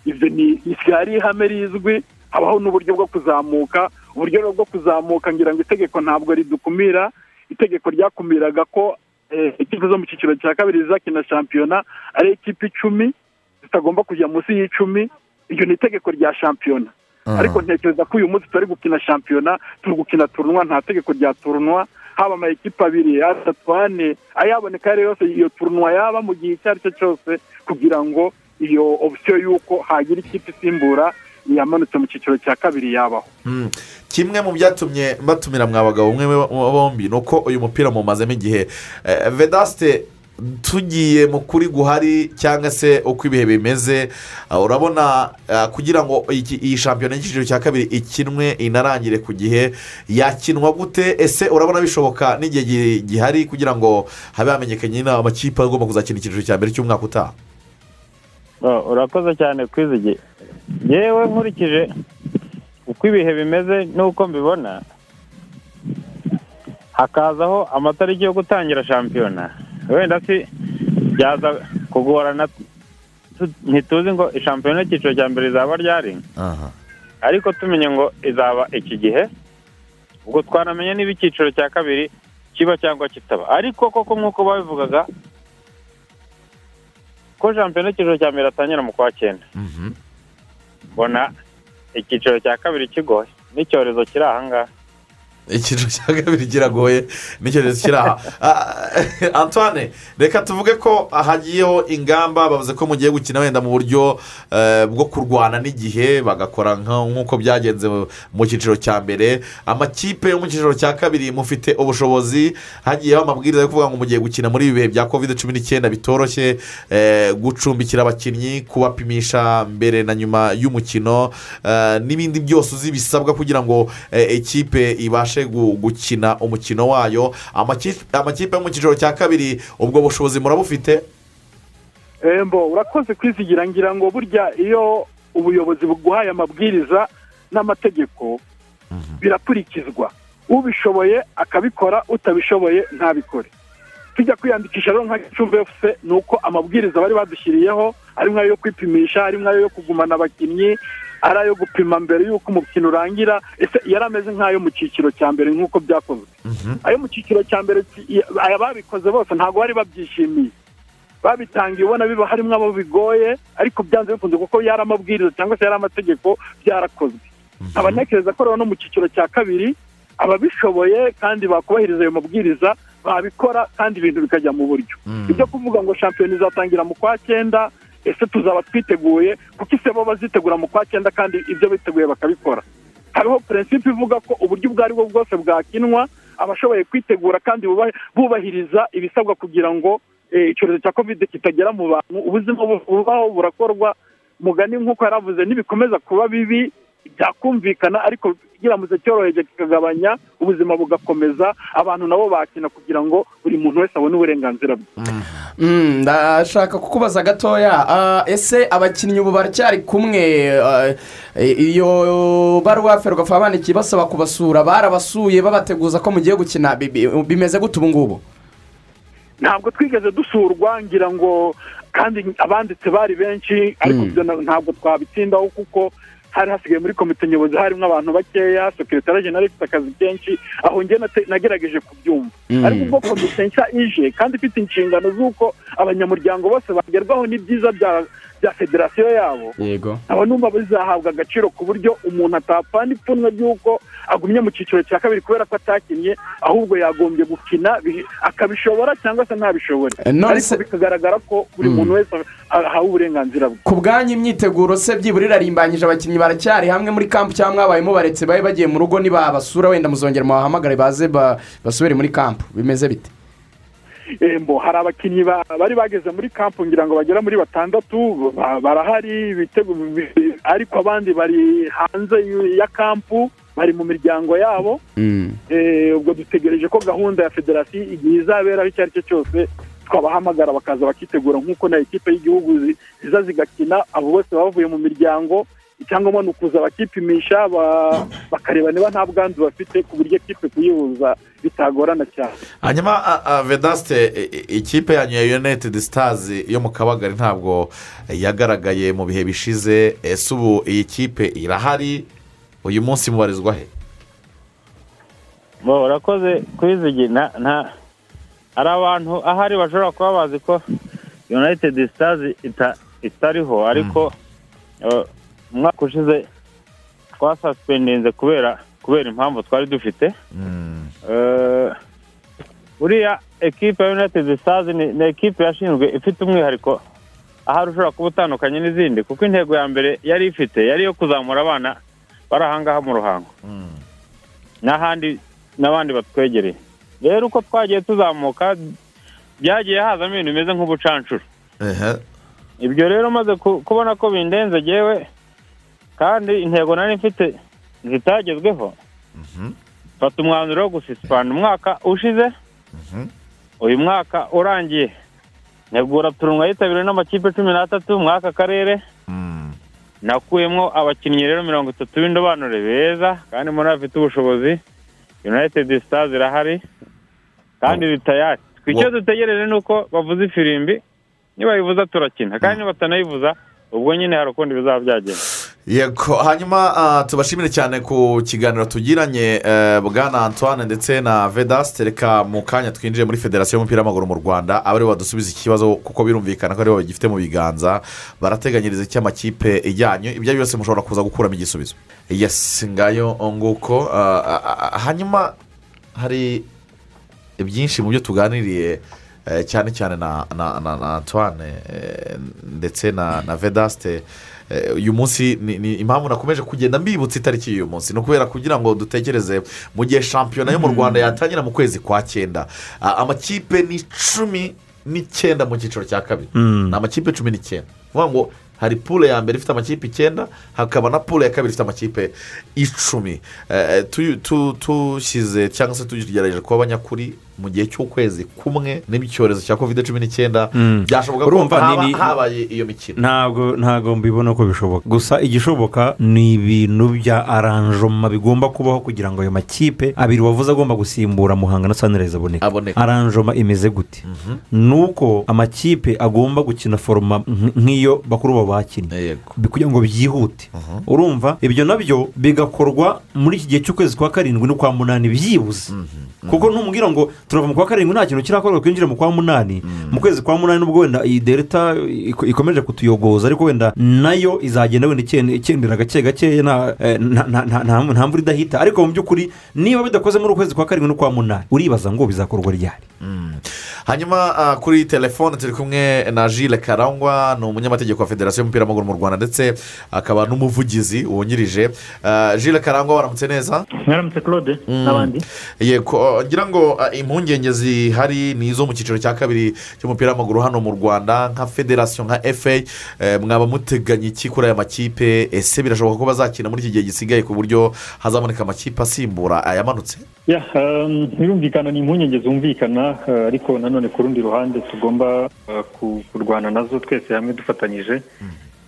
Ibyo ni isigaye ari ihame rizwi habaho n'uburyo bwo kuzamuka uburyo bwo kuzamuka ngira ngo itegeko ntabwo ridukumira itegeko ryakumiraga ko eh, ikipe zo mu cyiciro cya kabiri zizakina shampiyona ari ikipe icumi zitagomba kujya munsi y'icumi iryo ni itegeko rya shampiyona. Ariko ntekereza ko uyu munsi turi gukina shampiyona turi gukina turunwa nta tegeko rya turunwa haba ama ekipa abiri atatu ane ayaboneka ayo ari yo yose iyo turunwa yaba mu gihe icyo ari cyo cyose kugira ngo iyo opsiyo y'uko hagira ikipe isimbura yamanutse mu cyiciro cya kabiri yabaho. Mm. kimwe mu byatumye batumira mwa bagabo umwe bombi ni uko uyu mupira mumazemo igihe Eh, vedaste tugiye mu kuri guhari cyangwa se uko ibihe bimeze ah, urabona ah, kugira ngo iyi shampiyona y'icyiciro cya kabiri ikinwe inarangire ku gihe yakinwa gute? Ese urabona bishoboka n'igihe gi- gihari kugira ngo habe hamenyekanye amakipe agomba kuzakina icyiciro cya mbere cy'umwaka utaha? Urakoze cyane kwizigiye yewe nkurikije uko ibihe bimeze n'uko mbibona hakazaho amatariki yo gutangira shampiyona. Wenda si byaza kugorana tu- ntituzi ngo shampiyona y'icyiciro cya mbere izaba ryari? Ariko tumenye ngo izaba iki gihe ubwo twanamenya niba icyiciro cya kabiri kiba cyangwa kitaba. Ariko koko nk'uko babivugaga ko shampiyona y'icyiciro cya mbere atangira mu kwa cyenda. Mbona icyiciro cya kabiri kigoye. N'icyorezo kiri ahangaha icyiciro cya kabiri kiragoye n'icyorezo kiri aha Ah, antoine reka tuvuge ko hagiyeho ingamba bavuze ko mugiye gukina wenda mu buryo eh, bwo kurwana n'igihe bagakora nk'uko byagenze mu- cyiciro cya mbere. Amakipe yo mu cyiciro cya kabiri mufite ubushobozi. Hagiyeho amabwiriza yo kuvuga ngo mugiye gukina muri ibi bihe bya kovide cumi n'icyenda bitoroshye eh, gucumbikira abakinnyi kubapimisha mbere na nyuma y'umukino eh, n'ibindi byose uzi bisabwa kugira ngo eh, ikipe ibashe gu- gukina umukino wayo. Amaki- amakipe yo mu cyiciro cya kabiri ubwo bushobozi murabufite? Embo urakoze kwizigira ngira ngo burya iyo ubuyobozi buguhaye amabwiriza n'amategeko birakurikizwa. Ubishoboye akabikora utabishoboye ntabikore. Tujya kwiyandikisha rero nka gicumbi efuse ni uko amabwiriza bari badushyiriyeho harimo ayo kwipimisha harimo ayo kugumana abakinnyi ari ayo gupima mbere y'uko umukino urangira ese yari ameze nk'ayo mu cyiciro cya mbere nk'uko byakozwe. Ayo mu cyiciro cya mbere ababikoze bose ntabwo bari babyishimiye. Babitangiye ubona biba harimo abo bigoye ariko byanze bikunze kuko yari amabwiriza cyangwa se yari amategeko byarakozwe. Nkaba ntekereza ko rero no mu cyiciro cya kabiri ababishoboye kandi bakubahiriza ayo mabwiriza babikora kandi ibintu bikajya mu buryo. Ibyo kuvuga ngo shampiyona izatangira mu kwa cyenda ese tuzaba twiteguye kuko bo bazitegura mu kwa cyenda kandi ibyo biteguye bakabikora. Hariho purensipe ivuga ko uburyo ubwo ari bwo bwose bwakinwa abashoboye kwitegura kandi buba- bubahiriza ibisabwa kugira ngo eh, icyorezo cya kovide kitagera mu bantu. Ubuzima bu- bubaho burakorwa mugani nk'uko yari avuze nibikomeza kuba bibi byakumvikana ariko kiramutse cyoroheje kikagabanya ubuzima bugakomeza abantu nabo bakina kugira ngo buri muntu wese abone uburenganzira bwe. Mm, ndashaka kukubaza gatoya ah, ese abakinnyi ubu baracyari kumwe ah, iyo baruwa ferwafa bandikiye basaba kubasura barabasuye babateguza ko mugiye gukina bi- bi- bimeze gute ubu ngubu? Ntabwo twigeze dusurwa ngira ngo kandi abanditse bari benshi ariko Mm. ntabwo twabitindaho kuko hari hasigaye muri komite nyobozi harimo abantu bakeya sekirotari jenali ifite akazi kenshi aho njye nagerageje kubyumva Mm. ariko ubwo komite nshya ije kandi ifite inshingano z'uko abanyamuryango bose bagerwaho n'ibyiza bya bya federasiyo yabo yego aba numva bizahabwa agaciro ku buryo umuntu atapfana ipfunwe ry'uko agumye mu cyiciro cya kabiri kubera ko atakinnye ahubwo yagombye gukina bi- akabishobora cyangwa se ntabishobore Eh, ariko bikagaragara ko buri Mm. muntu wese ahawe uburenganzira bwe. Ku bwanyu imyiteguro se byibura irarimbanyije abakinnyi baracyari hamwe muri kampu cyangwa mwabaye mubaretse babe bagiye mu rugo nibabasura wenda muzongera mubahamagare baze ba- basubire muri kampu bimeze bite? Embo hari abakinnyi ba- bari bageze muri kampu ngira ngo bagera muri batandatu ba- barahari ariko abandi bari hanze ya kampu bari mu miryango yabo. Eh, ubwo dutegereje ko gahunda ya federasiyo igihe izaberaho icyo ari cyo cyose twabahamagara bakaza bakitegura nk'uko na ekipe y'igihugu zi- ziza zigakina abo bose bavuye mu miryango icyangombwa ni ukuza bakipimisha ba- bakareba niba nta bwandu bafite ku buryo ekipe kuyihuza bitagorana cyane. Hanyuma vedasite i- i- ikipe yanyu ya yunayitedi sitazi yo mu kabagari ntabwo yagaragaye mu bihe bishize ese ubu iyi kipe irahari? Uyu munsi mubarizwa he urakoze kwizigi. Nta hari abantu ahari bashobora kuba bazi ko united ita- itariho. Ariko eh, umwaka ushize twasasipendinze kubera kubera impamvu twari dufite. Eh, buriya ekipe ya united stars ni ekipe yashinzwe ifite umwihariko ahari ushobora kuba utandukanye n'izindi. Kuko intego ya mbere yari ifite yari iyo kuzamura abana bari ahangaha mu ruhango. N'ahandi n'abandi batwegereye rero uko twagiye tuzamuka byagiye hazamo ibintu bimeze nk'ubucanshuro ibyo rero maze ku- kubona ko bindenze yewe kandi intego nari mfite zitagezweho. Fata umwanzuro wo gusisipana umwaka ushize. Uyu mwaka urangiye. Ntegura turunga yitabiriwe n'amakipe cumi n'atatu muri aka karere nakuyemo abakinnyi rero mirongo itatu b'indobanure beza kandi muri bafite ubushobozi united stars irahari kandi iri tayari twe icyo dutegereje ni uko bavuza ifirimbi nibayivuza turakina. Kandi nibatanayivuza ubwo nyine hari ukundi bizaba byagenda yego hanyuma ah, tubashimire cyane ku kiganiro tugiranye eh, bwana antoine ndetse na vedasite reka mu kanya twinjiye muri federasiyo y'umupira w'amaguru mu rwanda aba ari bo badusubiza ikibazo kuko birumvikana ko ari bo bagifite mu biganza barateganyiriza icyo amakipe ijyanye ibyo byose mushobora kuza gukuramo igisubizo. Yesi ngayo nguko ah, hanyuma hari byinshi mu byo tuganiriye eh, cyane cyane na antoine eh, ndetse na vedasite uyu munsi ni impamvu nakomeje kugenda mbibutsa itariki y'uyu munsi. Ni ukubera kugira ngo dutekereze mu gihe shampiyona yo mu rwanda yatangira mu kwezi kwa cyenda. Amakipe ni cumi n'icyenda mu cyiciro cya kabiri. Mm. ni amakipe cumi n'icyenda. Kuvuga ngo hari pule ya mbere ifite amakipe icyenda hakaba na pule ya kabiri ifite amakipe icumi. Eh, tu- tushyize cyangwa se tugerageje kuba abanyakuri mu gihe cy'ukwezi kumwe n'icyorezo cya kovide cumi n'icyenda. Mm. byashoboka ko habaye iyo mikino. Ntabwo ntabwo mbibona ko bishoboka. Gusa igishoboka ni ibintu bya aranjoma bigomba kubaho kugira ngo ayo makipe abiri wavuze agomba gusimbura muhanga na sanirayizi aboneke. Aboneke. aranjoma imeze gute? Ni uko amakipe agomba gukina foroma nk- nk'iyo bakuru babo bakinnye kugira ngo byihute. Urumva? Ibyo na byo bigakorwa muri iki gihe cy'ukwezi kwa karindwi no kwa munani byibuze. Kuko ntumubwira ngo turava mu kwa karindwi nta kintu kirakorwa twinjire mu kwa munani. Mu kwezi kwa munani nubwo wenda iyi delta iko- ikomeje kutuyogoza ariko wenda na yo izagenda wenda ikende- ikendera gake nta- eh, nta- mvura idahita. Ariko mu by'ukuri niba bidakoze muri ukwezi kwa karindwi no kwa munani uribaza ngo bizakorwa ryari? Hanyuma ah, kuri telefone turi kumwe na jile karangwa ni umunyamategeko wa federasiyo y'umupira w'amaguru mu rwanda ndetse akaba n'umuvugizi wungirije. Ah, jile karangwa waramutse neza? Mwaramutse claude Mm. n'abandi. Yego ngira ngo ah, impungenge zihari ni izo mu cyiciro cya kabiri cy'umupira w'amaguru hano mu rwanda nka federasiyo nka efa eh, mwaba muteganya iki kuri aya makipe? Ese birashoboka ko bazakina muri iki gihe gisigaye ku buryo hazaboneka amakipe asimbura ayamanutse? Ya um, birumvikana ni impungenge zumvikana uh, ariko nanone ku rundi ruhande tugomba uh, ku- kurwana na zo twese hamwe dufatanyije.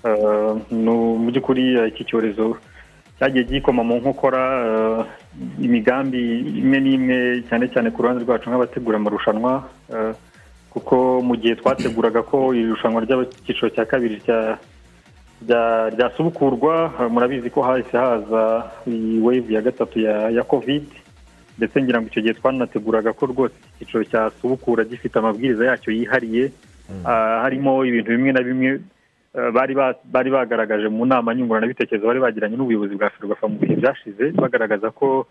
Uh, no- mu by'ukuri uh, iki cyorezo cyagiye gikoma mu nkokora uh, imigambi imwe n'imwe cyane cyane ku ruhande rwacu nk'abategura amarushanwa uh, kuko mu gihe twateguraga ko iri rushanwa ry'icyiciro cya kabiri rya rya- ryasubukurwa uh, murabizi ko hahise haza iyi wave ya gatatu ya ya covid. Ndetse ngira ngo icyo gihe twanateguraga ko rwose iki cyiciro cyasubukura gifite amabwiriza yacyo yihariye Ah, harimo ibintu bimwe na bimwe eh, bari ba- bari bagaragaje mu nama nyunguranabitekerezo bari bagiranye n'ubuyobozi bwa ferwafa mu bihe byashize bagaragaza ko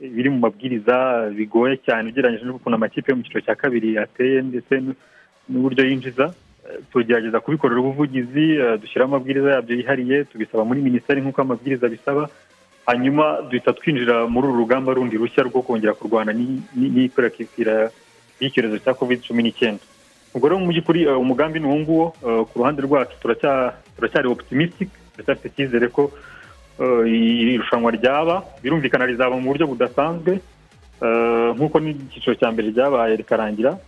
biri mu mabwiriza bigoye cyane ugereranyije n'ukuntu amakipe yo mu cyiciro cya kabiri ateye ndetse n'uburyo yinjiza. Eh, tugerageza kubikorera ubuvugizi eh, dushyiraho amabwiriza yabyo yihariye tubisaba muri minisiteri nk'uko amabwiriza bisaba hanyuma duhita twinjira muri uru rugamba rundi rushya rwo kongera kurwana n'i- n'i- n'ikwirakwira ry'icyorezo cya covid cumi n'icyenda. Ubwo rero mu by'ukuri eh, umugambi ni uwo nguwo eh, ku ruhande rwacu turacya- turacyari optimistic turacyafite icyizere ko eh, iri rushanwa ryaba birumvikana rizaba mu buryo budasanzwe nk'uko n'icyiciro cya mbere ryabaye rikarangira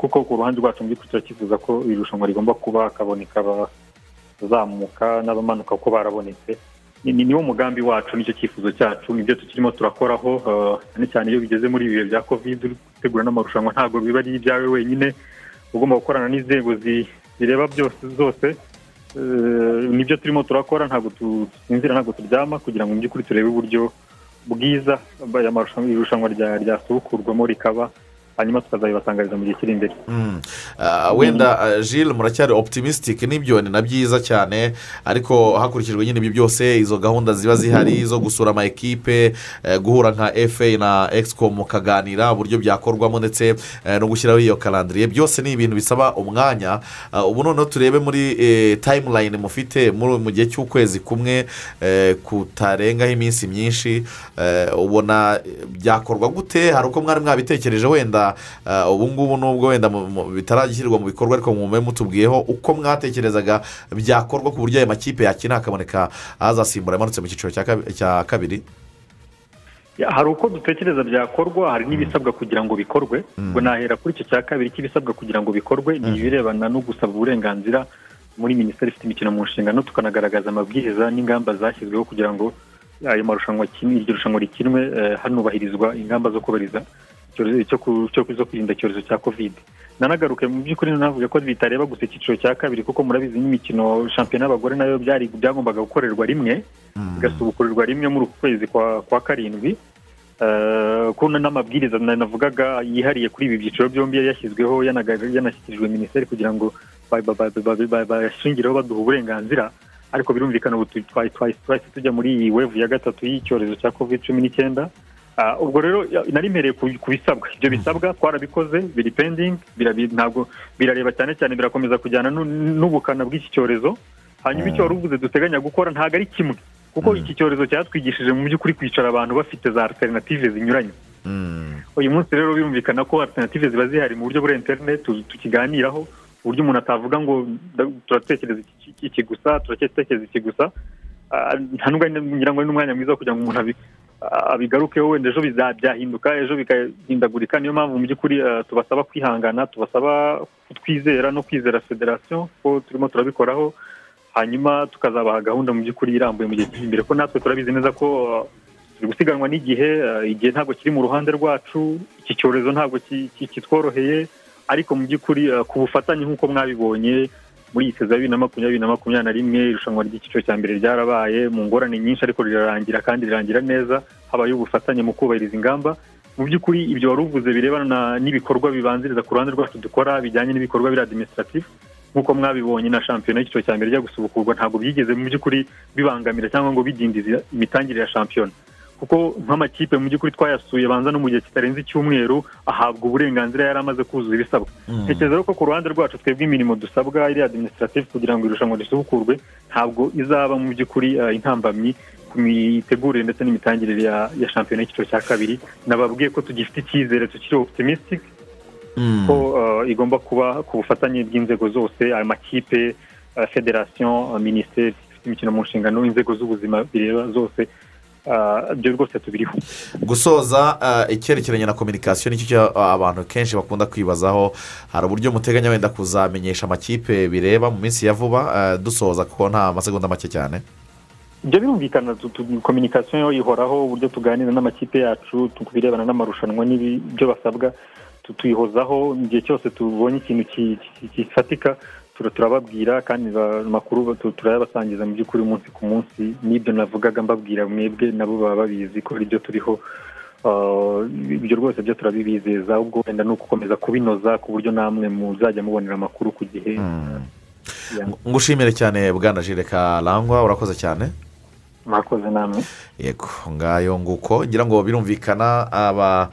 kuko ku ruhande rwacu mu by'ukuri turacyifuza ko iri rushanwa rigomba kuba hakaboneka abazamuka n'abamanuka uko barabonetse. Ni ni niwo mugambi wacu ni cyo cyifuzo cyacu ni byo tukirimo turakoraho eh, cyane cyane iyo bigeze muri ibi bihe bya covid uri gutegura n'amarushanwa ntabwo biba ari ibyawe wenyine ugomba gukorana n'inzego zi- zireba byose zose Eh, ni byo turimo turakora ntabwo tu- dusinzira ntabwo turyama kugira ngo mu by'ukuri turebe uburyo bwiza aya marushanwa iri rushanwa rya- ryasubukurwamo rikaba hanyuma tukazabibasangariza mu gihe kiri imbere wenda Gilles muracyari optimistic ni byo ni na byiza cyane ariko hakurikijwe nyine ibyo byose izo gahunda ziba zihari zo gusura ama ekipe guhura nka efe na exco mukaganira uburyo byakorwamo ndetse no gushyiraho iyo karandiriye byose ni ibintu bisaba umwanya ubu noneho turebe muri eh, timeline mufite mu gihe cy'ukwezi kumwe kutarengaho iminsi myinshi eh, ubona byakorwa gute hari uko mwari mwabitekereje wenda ah, ubu ngubu nubwo wenda bitarashyirwa mu bikorwa ariko mube mutubwiyeho uko mwatekerezaga byakorwa ku buryo aya makipe yakina hakaboneka azasimbura amanutse mu cyiciro cya kabi- cya kabiri? Ya, hari uko dutekereza byakorwa hari n'ibisabwa kugira ngo bikorwe. Ubwo nahera kuri icyo cya kabiri cy'ibisabwa kugira ngo bikorwe ni ibirebana no gusaba uburenganzira muri minisiteri ifite imikino mu nshingano tukanagaragaza amabwiriza n'ingamba zashyizweho kugira ngo ayo marushanwa iryo rushanwa rikinwe eh, hanubahirizwa ingamba zo icyorezo cyo kwirinda icyorezo cya covid. Nanagaruke mu by'ukuri navuga ko bitareba gusa icyiciro cya kabiri kuko murabizi n'imikino shampiyona y'abagore na yo byagombaga gukorerwa rimwe igasubukurirwa rimwe muri uku kwezi kwa karindwi. Eh, ko n'amabwiriza na- navugaga yihariye kuri ibi byiciro byombi yari yashyizweho yanashyikirijwe minisiteri kugira ngo ba- ba- ba- ba- ba- bayashingireho baduha uburenganzira. Ariko birumvikana ubu twahise tujya muri iyi wevu ya gatatu y'icyorezo cya covid cumi n'icyenda. Ubwo rero nari mpereye ku ku bisabwa. Ibyo bisabwa twarabikoze biri pendingi ntabwo birareba cyane cyane birakomeza kujyana n'u- n'ubukana bw'iki cyorezo. Hanyuma icyo wari uvuze duteganya gukora ntabwo ari kimwe. Kuko iki cyorezo cyatwigishije mu by'ukuri kwicara abantu bafite za alternative zinyuranye. Uyu munsi rero birumvikana ko alternative ziba zihari mu buryo bwa interineti tu- tukiganiraho uburyo umuntu atavuga ngo turatekereza iki- gusa turatekereza iki gusa. Ah, ngira ngo n'umwanya mwiza kugira ngo umuntu ah, abigarukeho wenda ejo byahinduka ejo bigahindagurika. Niyo mpamvu mu by'ukuri ah, tubasaba kwihangana tubasaba kutwizera no kwizera federasiyo ko turimo turabikoraho hanyuma tukazabaha gahunda mu by'ukuri irambuye mu gihe kiri imbere ko natwe turabizi neza ko ah, turi gusiganwa n'igihe ah, igihe ntabwo kiri mu ruhande rwacu iki cyorezo ntabwo ki- ki- kitworoheye. Ariko mu by'ukuri ku bufatanye nk'uko mwabibonye muri iyi seza ya bibiri na makumyabiri na makumyabiri na rimwe irushanwa ry'icyiciro cya mbere ryarabaye mu ngorane nyinshi ariko rirarangira kandi rirangira neza habaye ubufatanye mu kubahiriza ingamba. Mu by'ukuri ibyo wari uvuze birebana na- n'ibikorwa bibanziriza ku ruhande rwacu dukora bijyanye n'ibikorwa biri administratif nk'uko mwabibonye na shampiyona y'icyiciro cya mbere ijya gusubukurwa ntabwo byigeze mu by'ukuri bibangamira cyangwa ngo bidindize imitangire ya shampiyona. Kuko nk'amakipe mu by'ukuri twayasuye banza no mu gihe kitarenze icyumweru ahabwa uburenganzira yari amaze kuzuza ibisabwa. Mm. ntekereza ko ku ruhande rwacu twebwe imirimo dusabwa iri administratif kugira ngo irushanwa risubukurwe ntabwo izaba mu by'ukuri eh, intambamyi ku mitegurire ndetse n'imitangire ya, shampiyona y'icyiciro cya kabiri. Nababwiye ko tugifite icyizere tukiri optimistic ko eh, igomba kuba ku bufatanye bw'inzego zose ayo makipe eh, federasiyo minisiteri imikino mu nshingano inzego z'ubuzima bireba zose. Ibyo rwose tubiriho. Gusoza eh, icyerekeranye na kominikasiyo ni cyo cyo eh, abantu kenshi bakunda kwibazaho hari uburyo muteganya wenda kuzamenyesha amakipe bireba mu minsi ya vuba dusoza kuko nta masegonda make cyane. Ibyo birumvikana kominikasiyo yo ihoraho uburyo tuganira n'amakipe yacu birebana n'amarushanwa n'ibyo basabwa tu- tuyihozaho igihe cyose tubonye ikintu ki- ki- gifatika turababwira kandi amakuru tu- turayabasangiza mu by'ukuri umunsi ku munsi. N'ibyo navugaga mbabwira mwebwe nabo baba babizi ko ibyo turiho Uh, ibyo rwose byo turabibizeza. Ubwo wenda ni ugukomeza kubinoza ku buryo namwe muzajya mubonera amakuru ku gihe. Yeah. ngushimire cyane bwana jire karangwa urakoze cyane. Mwakoze namwe. Yego ngayo nguko. Ngira ngo birumvikana aba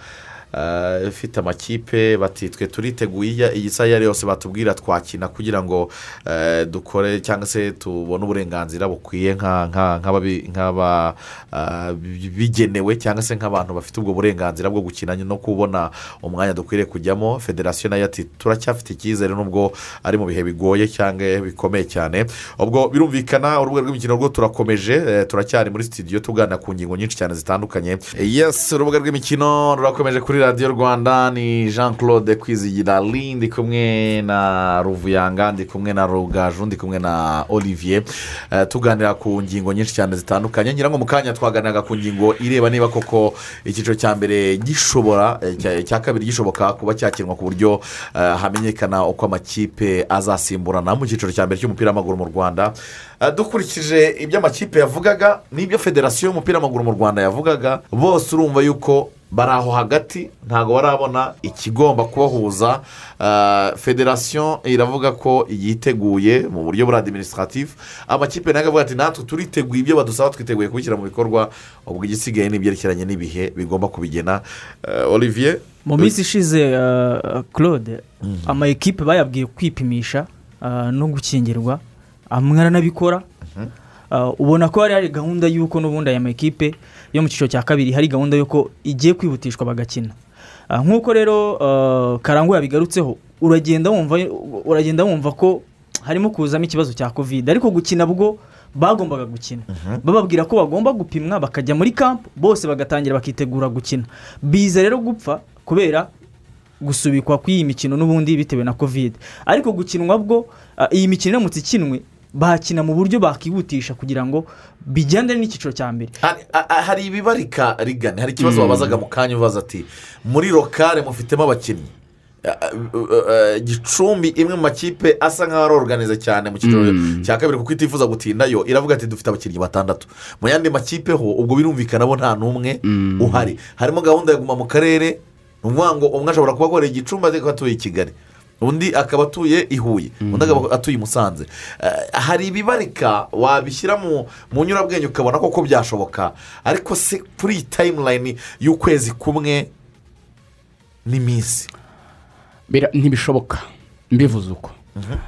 ifite amakipe bati twe turiteguye iyi saha iyo ari yose batubwira twakina kugira ngo eh, dukore cyangwa se tubone uburenganzira bukwiye nka- nka- nk'ababi- nk'aba ah, bi- bigenewe cyangwa se nk'abantu bafite ubwo burenganzira bwo gukina no kubona umwanya dukwiriye kujyamo. Federasiyo na yo ati turacyafite icyizere nubwo ari mu bihe bigoye cyangwa bikomeye cyane. Ubwo birumvikana urubuga rw'imikino rwo turakomeje eh, turacyari muri studio tuganira ku ngingo nyinshi cyane zitandukanye. Yes urubuga rw'imikino rurakomeje kuri radiyo rwanda ni jean claude kwizigira Lee, ndi kumwe na ruvuyanga ndi kumwe na rugaju ndi kumwe na olivier. Eh, tuganira ku ngingo nyinshi cyane zitandukanye. Ngira ngo mu kanya twaganiraga ku ngingo ireba niba koko icyiciro cya mbere gishobora eh, cya- kabiri gishoboka kuba cyakinwa ku buryo eh, hamenyekana uko amakipe azasimburana mu cyiciro cya mbere cy'umupira w'amaguru mu rwanda. Dukurikije ibyo amakipe yavugaga n'ibyo federasiyo y'umupira w'amaguru mu rwanda yavugaga bose urumva yuko bari aho hagati ntabwo barabona ikigomba kubahuza. Eh, federasiyo iravuga ko yiteguye mu buryo bwa adiminisitiratifu amakipe na yo akavuga ati natwe turiteguye ibyo badusaba twiteguye kubishyira mu bikorwa ubwo igisigaye ni ibyerekeranye n'ibihe bigomba kubigena. Eh, olivier? Mu minsi ishize uh, claude ama ekipe bayabwiye kwipimisha uh, no gukingirwa. Amwe aranabikora Uh, ubona ko hari hari gahunda y'uko n'ubundi aya makipe yo mu cyiciro cya kabiri hari gahunda y'uko igiye kwihutishwa bagakina. Uh, nk'uko rero uh, karangwa yabigarutseho uragenda wumva uragenda wumva ko harimo kuzamo ikibazo cya kovide ariko gukina bwo bagombaga gukina. Bababwira ko bagomba gupimwa bakajya muri kampu bose bagatangira bakitegura gukina. Biza rero gupfa kubera gusubikwa kw'iyi mikino n'ubundi bitewe na kovide ariko gukinwa bwo uh, iyi mikino iramutse ikinwe bakina mu buryo bakihutisha kugira ngo bijyane n'icyiciro cya mbere. Hari ibibarika rigane hari ikibazo Mm. wabazaga mu kanya ubaza ati muri lokale mufitemo abakinnyi? Gicumbi imwe mu makipe asa nk'aho aroruganize cyane mu cyiciro cya kabiri kuko itifuza gutindayo iravuga ati dufite abakinnyi batandatu. Mu yandi makipe ho ubwo birumvikana bo nta n'umwe uhari. Harimo gahunda yo guma mu karere ni ukuvuga ngo umwe ashobora kuba akorera igicumbi ariko atuye i kigali. Undi akaba atuye i huye. Undi akaba atuye i musanze. Eh, hari ibibarika wabishyira mu nyurabwenge ukabona koko byashoboka. Ariko se kuri iyi tayimulayini y'ukwezi kumwe n'iminsi? Ntibishoboka. Mbivuze uko.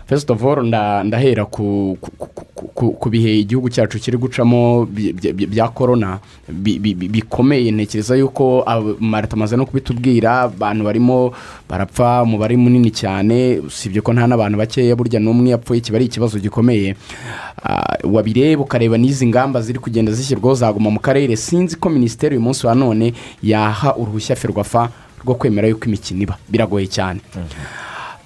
Fesiti ofu oru ndahera ku bihe igihugu cyacu kiri gucamo bya korona bi- bi- bi- bikomeye. Ntekereza yuko marita amaze no kubitubwira abantu barimo barapfa umubare munini cyane usibye ko nta n'abantu bakeya burya n'umwe yapfuye kiba ari ikibazo gikomeye. Ah, wabireba ukareba n'izi ngamba ziri kugenda zishyirwaho zaguma mu karere. Sinzi ko minisiteri uyu munsi wa none yaha uruhushya ferwafa rwo kwemera yuko imikino iba. Biragoye cyane.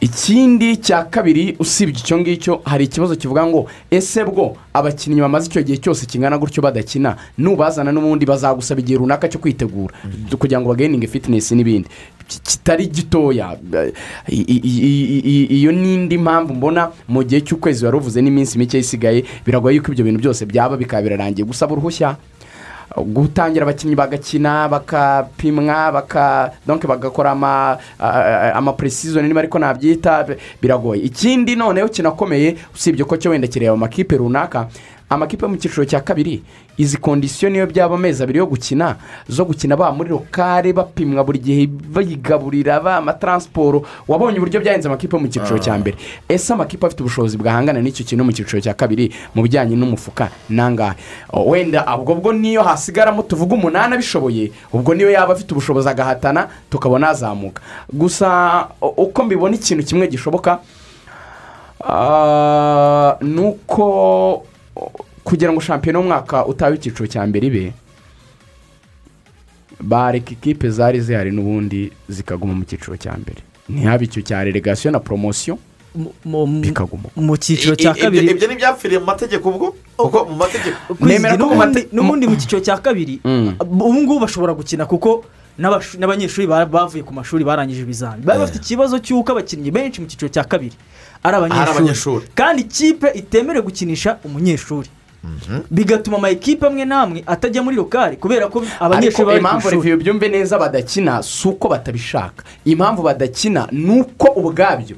Ikindi cya kabiri usibye icyo ngicyo hari ikibazo kivuga ngo ese bwo abakinnyi bamaze icyo gihe cyose kingana gutyo badakina nubazana n'ubundi bazagusaba igihe runaka cyo kwitegura kugira ngo bagayininge fitinesi n'ibindi. Ki- kitari gitoya. Iyo ni indi mpamvu mbona mu gihe cy'ukwezi wari uvuze n'iminsi mike isigaye biragoye yuko ibyo bintu byose byaba bikaba birarangiye gusaba uruhushya. Gutangira abakinnyi bagakina bakapimwa baka donke bagakora ama a- ama puresizoni niba ariko nabyita bi- biragoye. Ikindi noneho kinakomeye usibye ko cyo wenda kireba amakipe runaka amakipe yo mu cyiciro cya kabiri izi kondisiyo niyo byaba amezi abiri yo gukina zo gukina ba muri lokale bapimwa buri gihe bayigaburira ba amataransiporo wabonye uburyo byahenze amakipe yo mu cyiciro cya mbere. Ese amakipe afite ubushobozi bwahangana n'icyo kintu mu cyiciro cya kabiri mu bijyanye n'umufuka? Nangahe? Wenda ubwo bwo niyo hasigaramo tuvuga umunani abishoboye ubwo niyo yaba afite ubushobozi agahatana tukabona azamuka. Gusa uko mbibona ikintu kimwe gishoboka ah, ni uko kugira ngo shampiyona y'umwaka utahe icyiciro cya mbere ibe bareka ikipe zari zihari n'ubundi zikaguma mu cyiciro cya mbere. Ntihabe icyo cya relegasiyo na poromosiyo bikaguma. mu cyiciro cya kabiri. ibyo ntibyapfiriye mu mategeko ubwo? Kuko mu mategeko n'ubundi- mu cyiciro cya kabiri ubu ngubu bashobora gukina kuko n'abanyeshuri ba- bavuye ku mashuri barangije ibizami. Bari bafite ikibazo cy'uko abakinnyi benshi mu cyiciro cya kabiri ari abanyeshuri. kandi ikipe itemerewe gukinisha umunyeshuri. Bigatuma amakipe amwe n'amwe atajya muri lokari kubera ko abanyeshuri bari ku impamvu ishuri. Reviyo byumve neza badakina si uko batabishaka. Impamvu badakina ni uko ubwabyo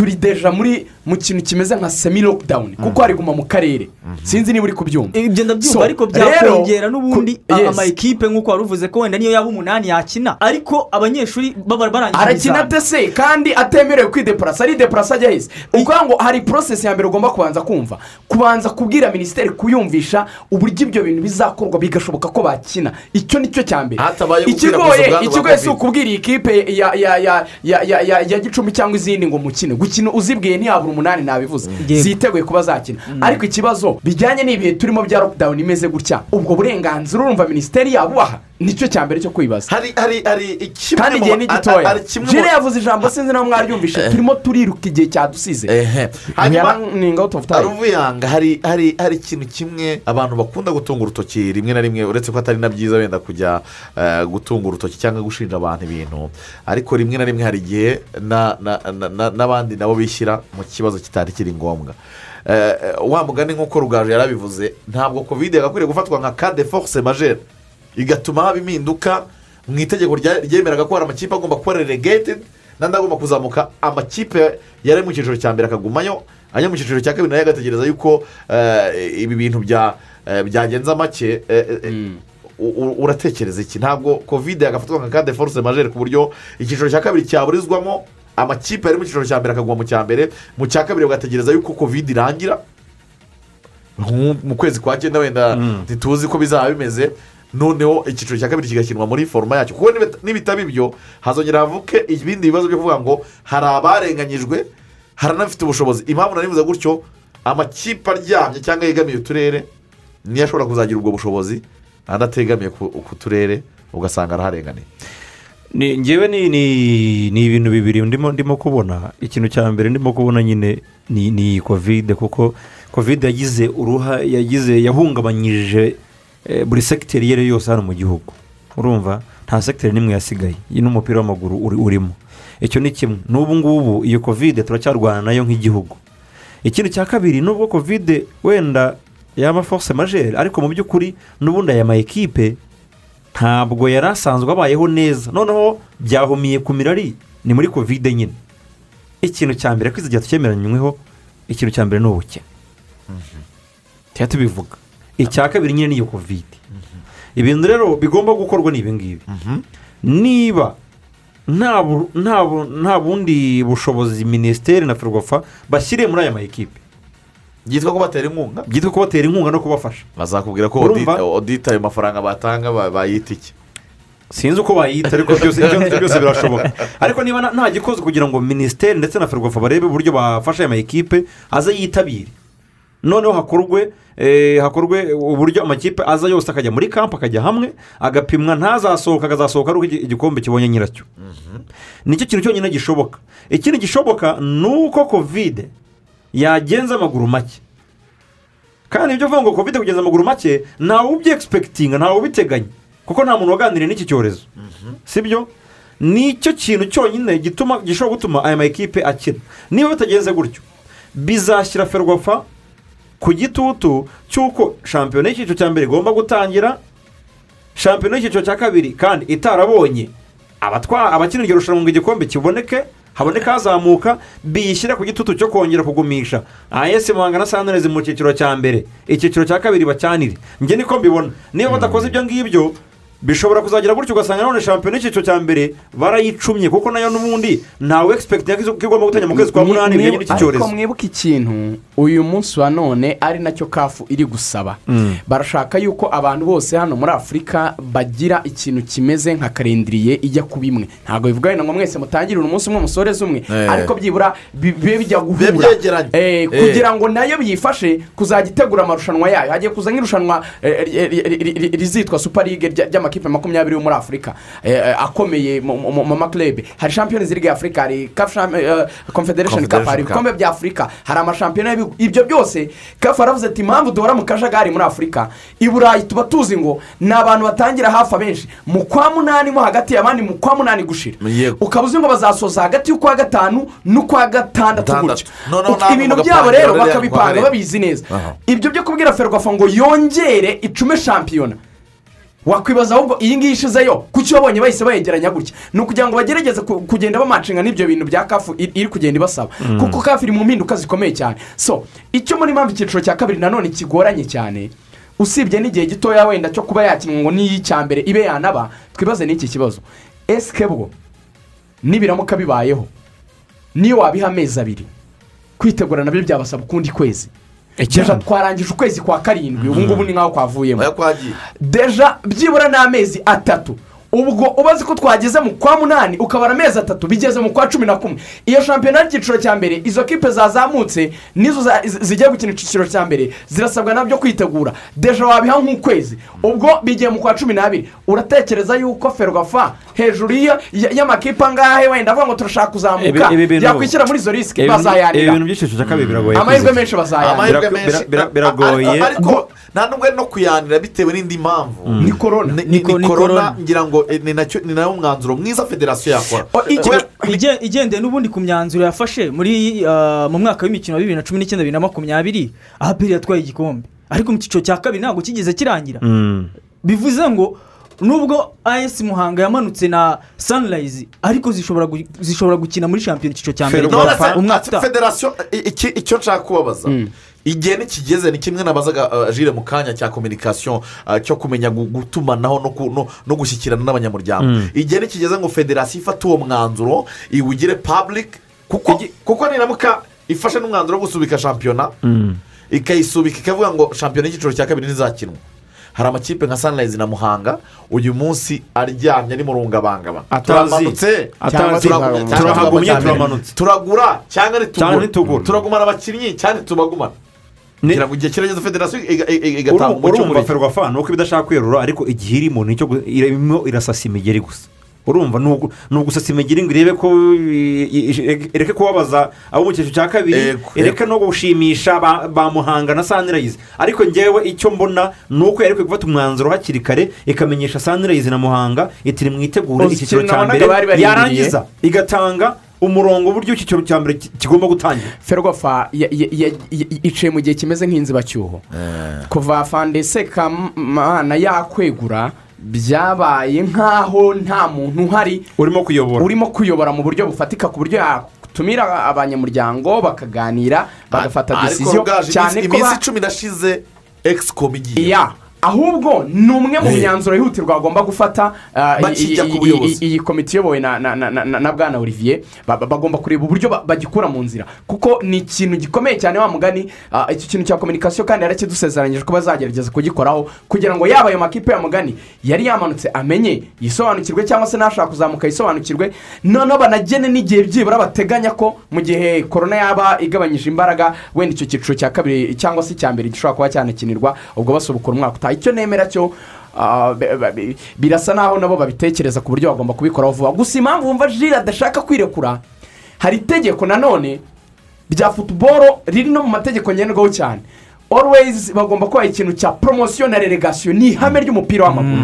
turi deja muri mu kintu kimeze nka semi lockdown kuko hari guma mu karere. Sinzi niba uri kubyumva. Ibyo ndabyumva ariko byakongera n'ubundi yes. amakipe nk'uko wari uvuze ko wenda niyo yaba umunani yakina. Ariko abanyeshuri baba barangije arakina dese kandi atemerewe kwideparasa ari deparasa ajya heza ukuvuga ngo hari porosesi ya mbere ugomba kubanza kumva. Kubanza kubwira minisiteri kuyumvisha uburyo ibyo bintu bizakorwa bigashoboka ko bakina. Icyo ni cyo cya mbere. Ikigoye ikigoye si ukubwira iyi kipe ya ya ya ya ya ya ya gicumbi cyangwa izindi ngo mukine. Gukina uzibwiye ntiyabura umunani nabivuze. Ziteguye kuba zakina. Ariko ikibazo bijyanye n'ibihe turimo bya lockdown imeze gutya? Ubwo burenganzira urumva minisiteri yabubaha. Ni cyo cya mbere cyo kwibaza. Hari hari hari kandi igihe ni gitoya jire yavuze ijambo sinzi nawe mwaryumvishe turimo turiruka igihe cyadusize hanyuma ni out of time. aruvuyanga hari hari hari ikintu kimwe abantu bakunda gutunga urutoki rimwe na rimwe uretse ko atari na byiza wenda kujya eh, gutunga urutoki cyangwa gushinja abantu ibintu. Ariko rimwe na rimwe hari igihe na- na- na- na- n'abandi nabo bishyira mu kibazo kitari kiri ngombwa. Eh, eh, wa mugani nk'uko rugaju yarabivuze ntabwo kovide yagakwiriye gufatwa nka kade force majere igatuma haba impinduka mu itegeko ryemeraga ko hari amakipe agomba kuba relegate n'andi agomba kuzamuka amakipe yari mu cyiciro cya mbere akagumayo ajya mu cyiciro cya kabiri na yo agategereza yuko eh, ibi bintu eh, byagenza make eh, u- uratekereza iki? Ntabwo kovide yagafatwa nka kade force majere ku buryo icyiciro cya kabiri cyaburizwamo amakipe yari mu cyiciro cya mbere akaguma mu cya mbere mu cya kabiri bagategereza yuko kovide irangira. Mu kwezi kwa cyenda wenda ntituzi ko bizaba bimeze. Noneho icyiciro cya kabiri kigakinwa muri foroma yacyo. Kuko nibita- nibitaba ibyo hazongera havuke ibindi bibazo byo kuvuga ngo hari abarenganyijwe hari n'abafite ubushobozi. Impamvu naribuze gutyo amakipe aryamye cyangwa yegamiye uturere niyo ashobora kuzagira ubwo bushobozi andi ku turere ugasanga araharenganiye ni ngewe ni ni ibintu bibiri ndimo ndimo kubona. Ikintu cya mbere ndimo kubona nyine ni kovide kuko kovide yagize uruha yagize yahungabanyije buri segiteri iyo ari yo yose hano mu gihugu. Urumva? Nta segiteri n'imwe yasigaye. Iyi n'umupira w'amaguru uri urimo. Icyo ni kimwe. N'ubu ngubu iyo kovide turacyarwana na yo nk'igihugu. Ikindi cya kabiri nubwo kovide wenda yaba force majeri ariko mu by'ukuri n'ubundi aya ma ekipe ntabwo yari asanzwe abayeho neza. Noneho byahumiye ku mirari ni muri kovide nyine. Ikintu cya mbere igihe tukemeranyweho ikintu cya mbere ni ubukene. Tujya tubivuga. Icya kabiri nyine niyo kovide ibintu rero bigomba gukorwa ni ibi ngibi. Niba nta bu- nta bu- nta bundi bushobozi minisiteri na ferwafa bashyiriye muri aya ma ekipe byitwa kubatera inkunga? Byitwa kubatera inkunga no kubafasha. Bazakubwira ko audit ayo mafaranga batanga ba- bayita iki? Sinzi uko bayita ariko byose byose birashoboka. Ariko niba nta- gikoze kugira ngo minisiteri ndetse na ferwafa barebe uburyo bafasha aya ma ekipe aze yitabire. Noneho hakorwe eh, hakorwe uburyo amakipe aza yose akajya muri kampu akajya hamwe agapimwa ntazasohoka akazasohoka ari uko igi- igikombe kibonye nyiracyo. Nicyo kintu cyonyine gishoboka. Ikindi gishoboka ni uko kovide yagenza amaguru make. Kandi ibyo uvuga ngo kovide kugenza amaguru make ntawe ubyegispekitinga ntawe ubiteganya. Kuko nta muntu waganiriye n'iki cyorezo. Sibyo? Nicyo kintu cyonyine gituma gishobora gutuma aya ma ekipe akina niba bitagenze gutyo bizashyira ferwafa ku gitutu cy'uko shampiyona y'icyiciro cya mbere igomba gutangira shampiyona y'icyiciro cya kabiri kandi itarabonye. Abakina iryo rushanwa ngo igikombe kiboneke haboneka hazamuka biyishyira ku gitutu cyo kongera kugumisha. Ayesi muhanga na sanirezi mu cyiciro cya mbere. Icyiciro cya kabiri bacyanire njye niko mbibona. Niba badakoze ibyo ngibyo bishobora kuzagira gutyo ugasanga none shampiyona y'icyiciro cya mbere barayicumye kuko na yo n'ubundi ntawe egispekitinga ko igomba gutangira mu kwezi kwa munani bijyanye n'iki cyorezo. ariko mwibuke ikintu uyu munsi wa none ari na cyo kafu iri gusaba. Barashaka yuko abantu bose hano muri afurika bagira ikintu kimeze nka karindiriye ijya ku bimwe ntabwo bivuga wenda ngo mwese mutangirire umunsi umwe musoreze umwe. Eh. ariko byibura bi- bibe bijya guhura. Eh, Eh. kugira ngo na yo biyifashe kuzajya itegura amarushanwa yayo. Hagiye kuza nk'irushanwa ri- ri- ri- ri- rizitwa super league ry'amakipe makumyabiri yo muri afurika eh, eh, akomeye mu- maklebe hari league ya afurika hari eh, confederation cup hari ibikombe bya afurika hari amashampiyona ibyo byose kafu aravuze ati impamvu duhora mu kajagari muri afurika i burayi tuba tuzi ngo ni abantu batangira hafi abenshi mu kwa munani mo hagati abandi mu kwa munani gushira ukaba uzi ngo bazasoza hagati y'ukwa gatanu n'ukwa gatandatu gutyo ibintu byabo rero bakabipanga babizi neza ibyo byo kubwira ferwafa ngo yongere icume shampiyona wakwibaza ahubwo iyi ngiyi ishizeyo kuki wabonye bahise bayegeranya gutya? Ni ukugira ngo bagerageze ku- kugenda bamacinga n'ibyo bintu bya kafu iri kugenda ibasaba. Kuko kafu iri mu mpinduka zikomeye cyane. So icyo muri mpamvu icyiciro cya kabiri nanone kigoranye cyane usibye n'igihe gitoya wenda cyo kuba yakinwa ngo n'iy'icya mbere ibe yanaba twibaze n'iki kibazo. Esike bwo nibiramuka bibayeho. Niyo wabiha amezi abiri. Kwitegura na byo byabasaba ukundi kwezi. Deja twarangije ukwezi kwa karindwi. Ubu ngubu ni nk'aho kwavuyemo. Deja byibura ni amezi atatu. Ubwo ubazi ko twageze mu kwa munani ukabara amezi atatu bigeze mu kwa cumi na kumwe iyo shampiyona y'icyiciro cya mbere izo kipe zazamutse nizo zigiye gukina icyiciro cya mbere zirasabwa na byo kwitegura deja wabiha nk'ukwezi ubwo bigiye mu kwa cumi n'abiri uratekereza yuko ferwafa hejuru y'amakipe angahe wenda avuga ngo turashaka kuzamuka yakwishyira muri izo risike biragoye amahirwe menshi bira- biragoye. Nta nubwo ari no kuyanira bitewe n'indi mpamvu ni korona ngira ngo eh, ni na cyo ni na yo mwanzuro mwiza federasiyo yakora O, iki- Kubera- Ige- igendeye n'ubundi ku myanzuro yafashe muri ah, mu mwaka w'imikino wa bibiri na cumi n'icyenda bibiri na makumyabiri aperi yatwaye igikombe. Ariko mu cyiciro cya kabiri ntabwo kigeze kirangira. Mm. bivuze ngo nubwo as muhanga yamanutse na sunrise ariko zishobora gu- zishobora gukina muri shampiyona icyiciro cya mbere federasiyo icyo nshaka kubabaza. Igihe nikigeze ni kimwe nabazaga uh, jire mu kanya cya kominikasiyo uh, cyo kumenya gu- gutumanaho no gushyikirana n'abanyamuryango. Igihe nikigeze ngo federasiyo ifate uwo mwanzuro iwugire public kuko kuko niramuka ifashe n'umwanzuro wo gusubika shampiyona ikayisubika ikavuga ngo shampiyona y'icyiciro cya kabiri ntizakinwa hari amakipe nka sunrise na muhanga uyu munsi aryamye ari mu rungabangaba Atazi. turamanutse Turahagumye, turamanutse. turagura cyangwa ntitugura. turagumana abakinnyi cyangwa ntitubagumana Ni- kugira ngo igihe kirageze federasiyo iga- iga- igatanga Uru- umucyo urumva muri ferwafa ni uko ibidashaka kwerura ariko igihe irimo ni cyo gu- irimo irasasa imigeri gusa. Urumva ni ugu- ni ugusasa imigiri ngo irebe ko ireke kubabaza abo mu cyiciro cya kabiri ireke no gushimisha ba ba muhanga na sanirayizi ariko ngewe icyo mbona ni uko yari ikwiye gufata umwanzuro hakiri kare ikamenyesha sanirayizi na muhanga itiri mwitegure icyiciro cya mbere yarangiza igatanga umurongo uburyo icyiciro cya mbere ki- kigomba gutangira. Ferwafa yicaye mu gihe kimeze nk'inzibacyuho. Kuva fandese kamana yakwegura byabaye nk'aho nta muntu uhari urimo kuyobora. urimo kuyobora mu buryo bufatika ku buryo yatumira abanyamuryango bakaganira bagafata bwaje cyane ko iminsi icumi igiye. Iya ahubwo ni umwe mu myanzuro yihutirwa bagomba gufata ah, iyi- komite iyobowe na- na- na na- na bwana olivier. Ba- ba- bagomba kureba uburyo ba- bagikura mu nzira. Kuko ni ikintu gikomeye cyane wa mugani ah, iki kintu cya kominikasiyo kandi yarakidusezeranyije ko bazagerageza kugikoraho kugira ngo yaba ayo makipe ya mugani yari yamanutse amenye yisobanukirwe cyangwa se n'ashaka kuzamuka yisobanukirwe. Noneho banagene n'igihe byibura bateganya ko mu gihe korona yaba igabanyije imbaraga wenda icyo cyiciro cya kabiri cyangwa se icya mbere gishobora kuba cyanakinirwa ubwo basubukura umwaka utaha icyo nemera cyo ah, birasa naho nabo babitekereza ku buryo bagomba kubikoraho vuba. Gusa impamvu wumva jire adashaka kwirekura hari itegeko nanone rya futuboro riri no mu mategeko ngenderwaho cyane. Always bagomba kubaha ikintu cya poromosiyo na relegasiyo ni ihame ry'umupira w'amaguru.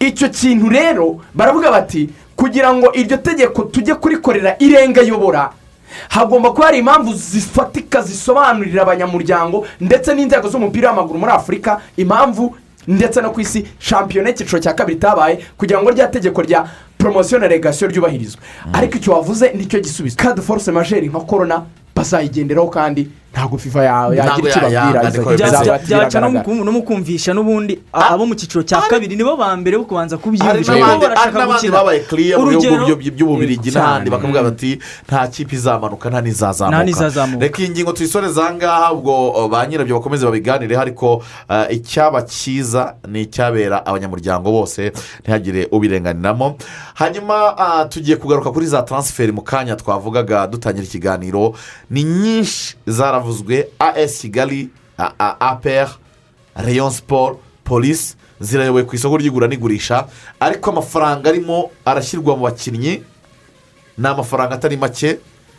Icyo kintu rero baravuga bati kugira ngo iryo tegeko tujye kurikorera irenga yobora hagomba kuba hari impamvu zifatika zisobanurira abanyamuryango ndetse n'inzego z'umupira w'amaguru muri afurika impamvu ndetse no ku isi shampiyona y'icyiciro cya kabiri itabaye kugira ngo rya tegeko rya poromosiyo na regasiyo ryubahirizwe. Ariko icyo wavuze ni cyo gisubizo. Kadi foruse majeri nka korona bazayigenderaho kandi ntabwo fifa yawe yagira icyo ibabwira byaca no mu kumvisha n'ubundi a- abo mu cyiciro cya kabiri nibo ba mbere bo kubanza kubyiyumvisha kuko barashaka gukina. Urugero- by'ububirigi n'ahandi bakavuga bati nta kipe izamanuka nta n'izazamuka. Reka iyi ngingo tuyisoreze aha ngaha ubwo uh, ba nyirabyo bakomeze babiganireho ariko uh, icyaba cyiza ni icyabera abanyamuryango bose ntihagire ubirenganiramo. Hanyuma uh, tugiye kugaruka kuri za taransiferi mu kanya twavugaga dutangira ikiganiro. Ni nyinshi zaravuzwe as kigali apr rayon siporo polisi zirayoboye ku isoko ry'igura n'igurisha ariko amafaranga arimo arashyirwa mu bakinnyi ni amafaranga atari make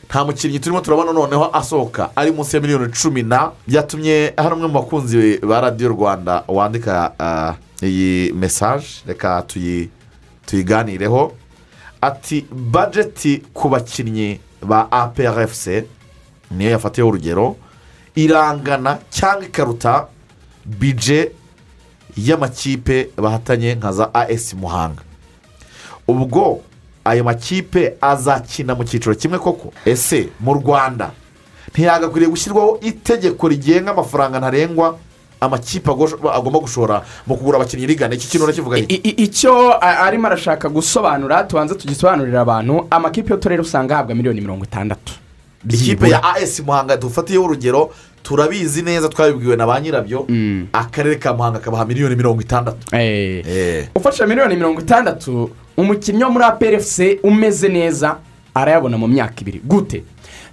nta mukinnyi turimo turabona noneho asohoka ari munsi ya miliyoni cumi na byatumye hari umwe mu bakunzi ba radiyo rwanda wandika ah, iyi mesaje reka tuyi tuyiganireho ati bajeti ku bakinnyi ba aprfc niyo yafatiyeho urugero irangana cyangwa ikaruta bije y'amakipe bahatanye nka za as muhanga. Ubwo ayo makipe azakina mu cyiciro kimwe koko. Ese mu rwanda ntiyagakwiriye gushyirwaho itegeko rigenga amafaranga ntarengwa amakipe agomba gushora mu kugura abakinnyi rigana iki kintu urakivuga icyo arimo arashaka gusobanura tubanze tugisobanurire abantu amakipe y'uturere usanga ahabwa miliyoni mirongo itandatu. Ikipe ya as muhanga dufatiyeho urugero turabizi neza twabibwiwe na ba nyirabyo akarere ka muhanga kabaha miliyoni mirongo itandatu. Eh. ufashe miliyoni mirongo itandatu umukinnyi wo muri aperefuse umeze neza arayabona mu myaka ibiri. Gute?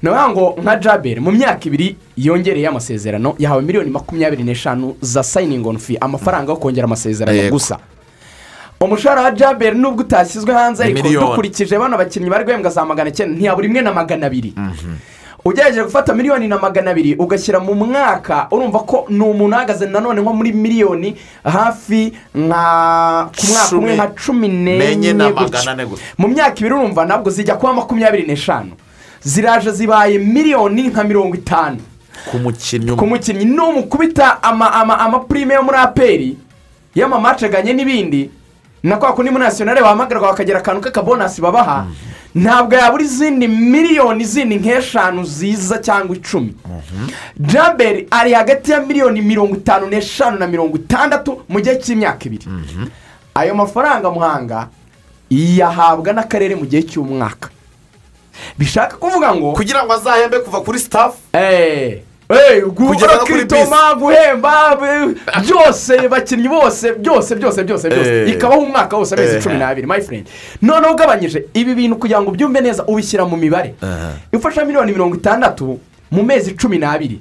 Ni ukuvuga ngo nka jaberi mu myaka ibiri yongereye amasezerano yahawe miliyoni makumyabiri n'eshanu za sayiningi onu fi amafaranga yo kongera amasezerano gusa. Umushahara wa jaberi nubwo utashyizwe hanze ariko dukurikije bano bakinnyi bari guhembwa za magana cyenda ntiyabura imwe na magana abiri. Ugerageje gufata miliyoni na magana abiri ugashyira mu mwaka urumva ko ni umuntu uhagaze nanone nko muri miliyoni hafi nka ku mwaka umwe nka cumi n'enye mu myaka ibiri urumva ntabwo zijya kuba makumyabiri n'eshanu. Ziraje zibaye miliyoni nka mirongo itanu. Ku mukinnyi ku mukinnyi numukubita ama- ama- amapurime yo muri aperi y'amamacaganye n'ibindi na kwa kundi muri nasiyonari bahamagarwa bakagira akantu k'akabonasi babaha ntabwo yabura izindi miliyoni zindi nk'eshanu ziza cyangwa icumi. Jaberi ari hagati ya miliyoni mirongo itanu n'eshanu na mirongo itandatu mu gihe cy'imyaka ibiri. Ayo mafaranga muhanga yahabwa n'akarere mu gihe cy'umwaka. Bishaka kuvuga ngo kugira ngo azahembe kuva kuri sitafu eee eee Kugeza no kuri kwitoma guhemba byose bakinnyi bose byose byose byose byose. Ikabaho umwaka wose amezi cumi n'abiri my friend. Noneho ugabanyije ibi bintu kugira ngo ubyumve neza ubishyira mu mibare. Iyo ufashe miliyoni mirongo itandatu mu mezi cumi n'abiri.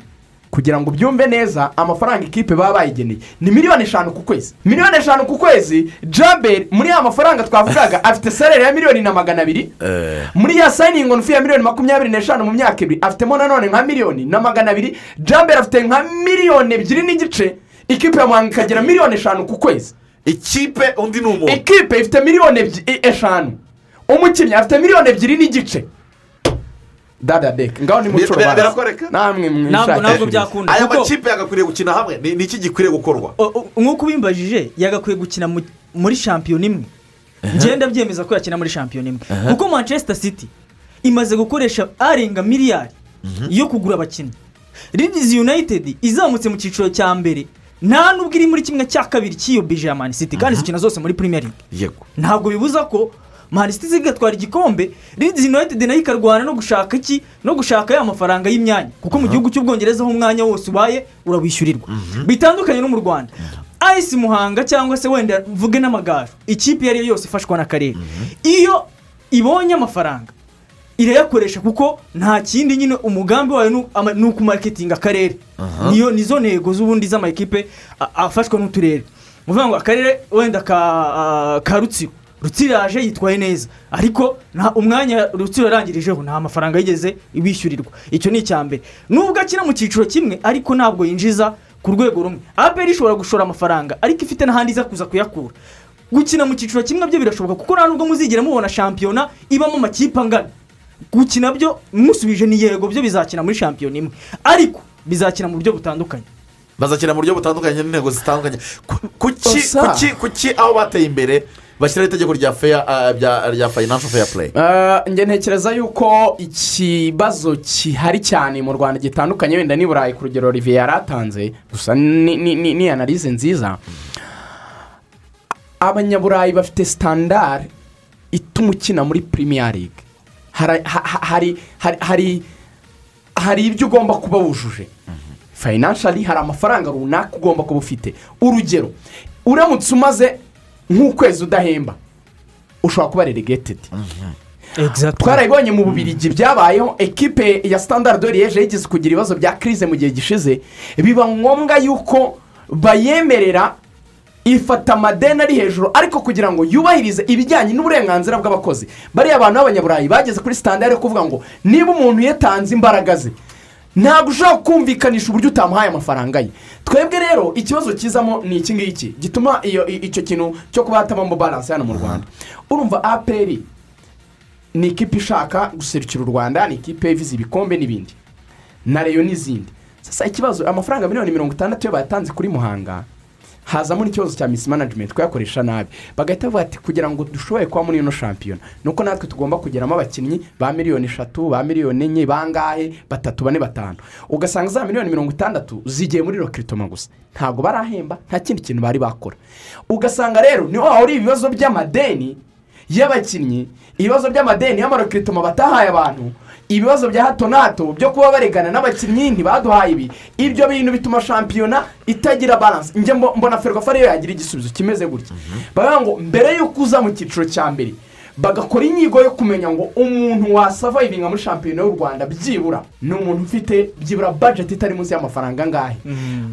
Kugira ngo ubyumve neza amafaranga ikipe baba bayigeneye. Ni miliyoni eshanu ku kwezi. Miliyoni eshanu ku kwezi jaberi muri ya mafaranga twavugaga afite salari ya miliyoni na magana abiri. Muri ya sayiningi onu fi ya miliyoni makumyabiri n'eshanu mu myaka ibiri afitemo nanone nka miliyoni na magana abiri. Jambere afite nka miliyoni ebyiri n'igice. Ikipe ya muhanga ikagira miliyoni eshanu ku kwezi. Ikipe undi ni umuntu? Ikipe ifite miliyoni e- eshanu. Umukinnyi afite miliyoni ebyiri n'igice. Dada deke ngaho ni muco bir- birakoreka? namwe Ntabwo- ntabwo byakunda, aya makipe yagakwiriye gukina hamwe. Ni ni iki gikwiriye gukorwa. Nk'uko ubimbajije yagakwiye gukina mu- muri shampiyona imwe. Ngenda byemeza ko yakina muri shampiyona imwe. Kuko manchester city imaze gukoresha arenga miliyari yo kugura abakinnyi Leeds united izamutse mu cyiciro cya mbere. Nta nubwo iri muri kimwe cya kabiri cy'iyo bije ya mani city. Kandi zikina zose muri premier league. Yego. Ntabwo bibuza ko mani city zigatwara igikombe Leeds united na yo ikarwana no gushaka iki? No gushaka ya mafaranga y'imyanya. Kuko mu gihugu cy'ubwongereza aho umwanya wose ubaye urawishyurirwa bitandukanye no mu rwanda. Ayisi muhanga cyangwa se wenda mvuge n'amagaju ikipe iyo ari yo yose ifashwa n'akarere iyo ibonye amafaranga irayakoresha kuko nta kindi nyine umugambi wayo ni- ukumaketinga akarere niyo nizo ntego z'ubundi z'amakipe afashwa n'uturere. Ni ukuvuga ngo akarere wenda ka rutsiro. Rutsiro yaje yitwaye neza. Ariko nta umwanya rutsiro yarangirijeho nta mafaranga yigeze ibishyurirwa. Icyo ni icya mbere. Nubwo akina mu cyiciro kimwe ariko ntabwo yinjiza ku rwego rumwe. Aperi ishobora gushora amafaranga ariko ifite n'ahandi iza kuza kuyakura. Gukina mu cyiciro kimwe byo birashoboka kuko nta nubwo muzigera mubona shampiyona ibamo amakipe angana. Gukina byo musubije ni yego byo bizakina muri shampiyona imwe. Ariko bizakina mu buryo butandukanye. Bazakina mu buryo butandukanye n'intego zitandukanye. Kuki aho bateye imbere bashyiraho itegeko rya feya bya- rya financial fair play. Uh, njye ntekereza yuko ikibazo gihari cyane mu rwanda gitandukanye wenda n'i burayi ku rugero olivier yari atanze gusa ni- analize nziza. Abanyaburayi bafite sitandari ituma ukina muri hari hari hari ibyo ugomba kuba wujuje. Fayinanshari hari amafaranga runaka ugomba kuba ufite. Urugero uramutse umaze nk'ukwezi udahemba. Ushobora kuba relegated. Twarabibonye mu bubirigi byabayeho ekipe ya standard liyeje yigeze kugira ibibazo bya kirize mu gihe gishize. Biba ngombwa yuko bayemerera ifata amadeni ari hejuru ariko kugira ngo yubahirize ibijyanye n'uburenganzira bw'abakozi. Bariya bantu b'abanyaburayi bageze kuri sitandari yo kuvuga ngo niba umuntu yatanze imbaraga ze ntabwo ushobora kumvikanisha uburyo utamuhaye amafaranga ye. Twebwe rero ikibazo kizamo ni iki ngiki? Gituma icyo kintu cyo kuba hatabamo baranse hano mu rwanda. Urumva aperi ni ikipe ishaka guserukira u rwanda ni ikipe iviza ibikombe n'ibindi. Na reyo n'izindi. Sasa ikibazo amafaranga miliyoni mirongo itandatu iyo bayatanze kuri muhanga hazamo n'ikibazo cya misi manajimenti kuyakoresha nabi. Bagahita bavuga ati kugira ngo dushobore kuba muri ino shampiyona. Ni uko natwe tugomba kugeramo abakinnyi ba miliyoni eshatu ba miliyoni enye bangahe? Batatu bane batanu. Ugasanga za miliyoni mirongo itandatu zigiye muri rokiritoma gusa. Ntabwo barahemba nta kindi kintu bari bakora. Ugasanga rero ni ho hahuriye ibibazo by'amadeni y'abakinnyi ibibazo by'amadeni y'amarokiritoma batahaye abantu ibibazo bya hato na hato byo kuba baregana n'abakinnyi ntibaduhaye ibi. Ibyo bintu bituma shampiyona itagira baranse njye mbo- mbona ferwafa ariyo yagira igisubizo kimeze gutya. Baravuga ngo mbere y'uko uza mu cyiciro cya mbere bagakora inyigo yo kumenya ngo umuntu wasavayivinga muri shampiyona y'u rwanda byibura ni umuntu ufite byibura bajeti itari munsi y'amafaranga angahe?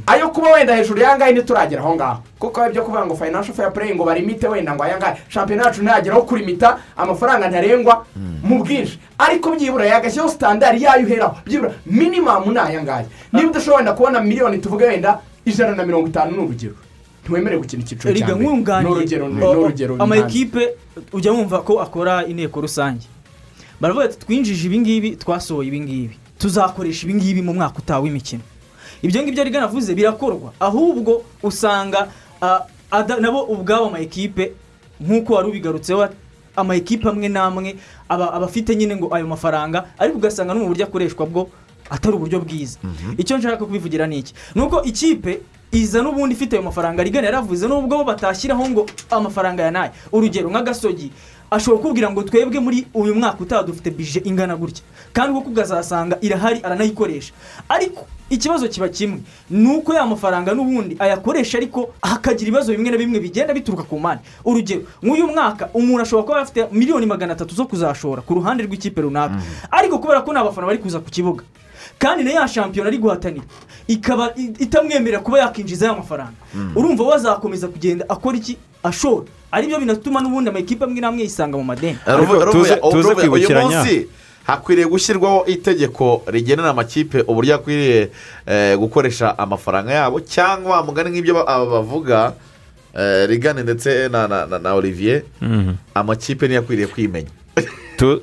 Ayo kuba wenda hejuru y'ayangahe ntituragera aho ngaho. Kuko ibyo kuvuga ngo financial fair play ngo barimite wenda ngo ayangahe. Shampiyona yacu ntiyageraho kurimita amafaranga ntarengwa mu bwinshi. Ariko byibura yagashyiraho sitandari yayo uheraho byibura minimamu ni ayangahe? Niba udashobora wenda kubona miliyoni tuvuge wenda ijana na mirongo itanu ni urugero. Ntiwemerewe gukina icyiciro cya mbere? Ni urugero amakipe ujya wumva ko akora inteko rusange. Baravuga ati twinjije ibingibi twasohoye ibingibi tuzakoresha ibingibi mu mwaka utaha w'imikino. Ibyo ngibyo riga navuze birakorwa ahubwo usanga nabo ubwabo amakipe nk'uko wari ubigarutseho amakipe amwe n'amwe aba aba afite nyine ngo ayo mafaranga ariko ugasanga no mu buryo akoreshwa bwo atari uburyo bwiza. Icyo nshaka kubivugira ni iki? Ni uko ikipe iza n'ubundi ifite ayo mafaranga rigana yaravuze nubwo bo batashyiraho ngo amafaranga ya na yo urugero nk'agasogi ashobora kukubwira ngo twebwe muri uyu mwaka utaha dufite bije ingana gutya. Kandi kuko ukazasanga irahari aranayikoresha. Ariko ikibazo kiba kimwe ni uko ya mafaranga n'ubundi ayakoresha ariko hakagira ibibazo bimwe na bimwe bigenda bituruka ku mpande urugero nk'uyu mwaka umuntu ashobora kuba afite miliyoni magana atatu zo kuzashora ku ruhande rw'ikipe runaka. Ariko kubera ko nta bafana bari kuza ku kibuga kandi na ya shampiyona ari guhatanira ikaba i- itamwemerera kuba yakinjiza ya mafaranga urumva we azakomeza kugenda akora iki? Ashora ari byo binatuma n'ubundi amakipe amwe n'amwe yisanga mu madeni. Tuze- kwibukiranya. hakwiriye gushyirwaho itegeko rigenera amakipe uburyo akwiriye eh, gukoresha amafaranga yabo cyangwa mugani nk'ibyo bavuga eh, rigane ndetse na- na na- na olivier. Mhm. amakipe niyo akwiriye kwimenya.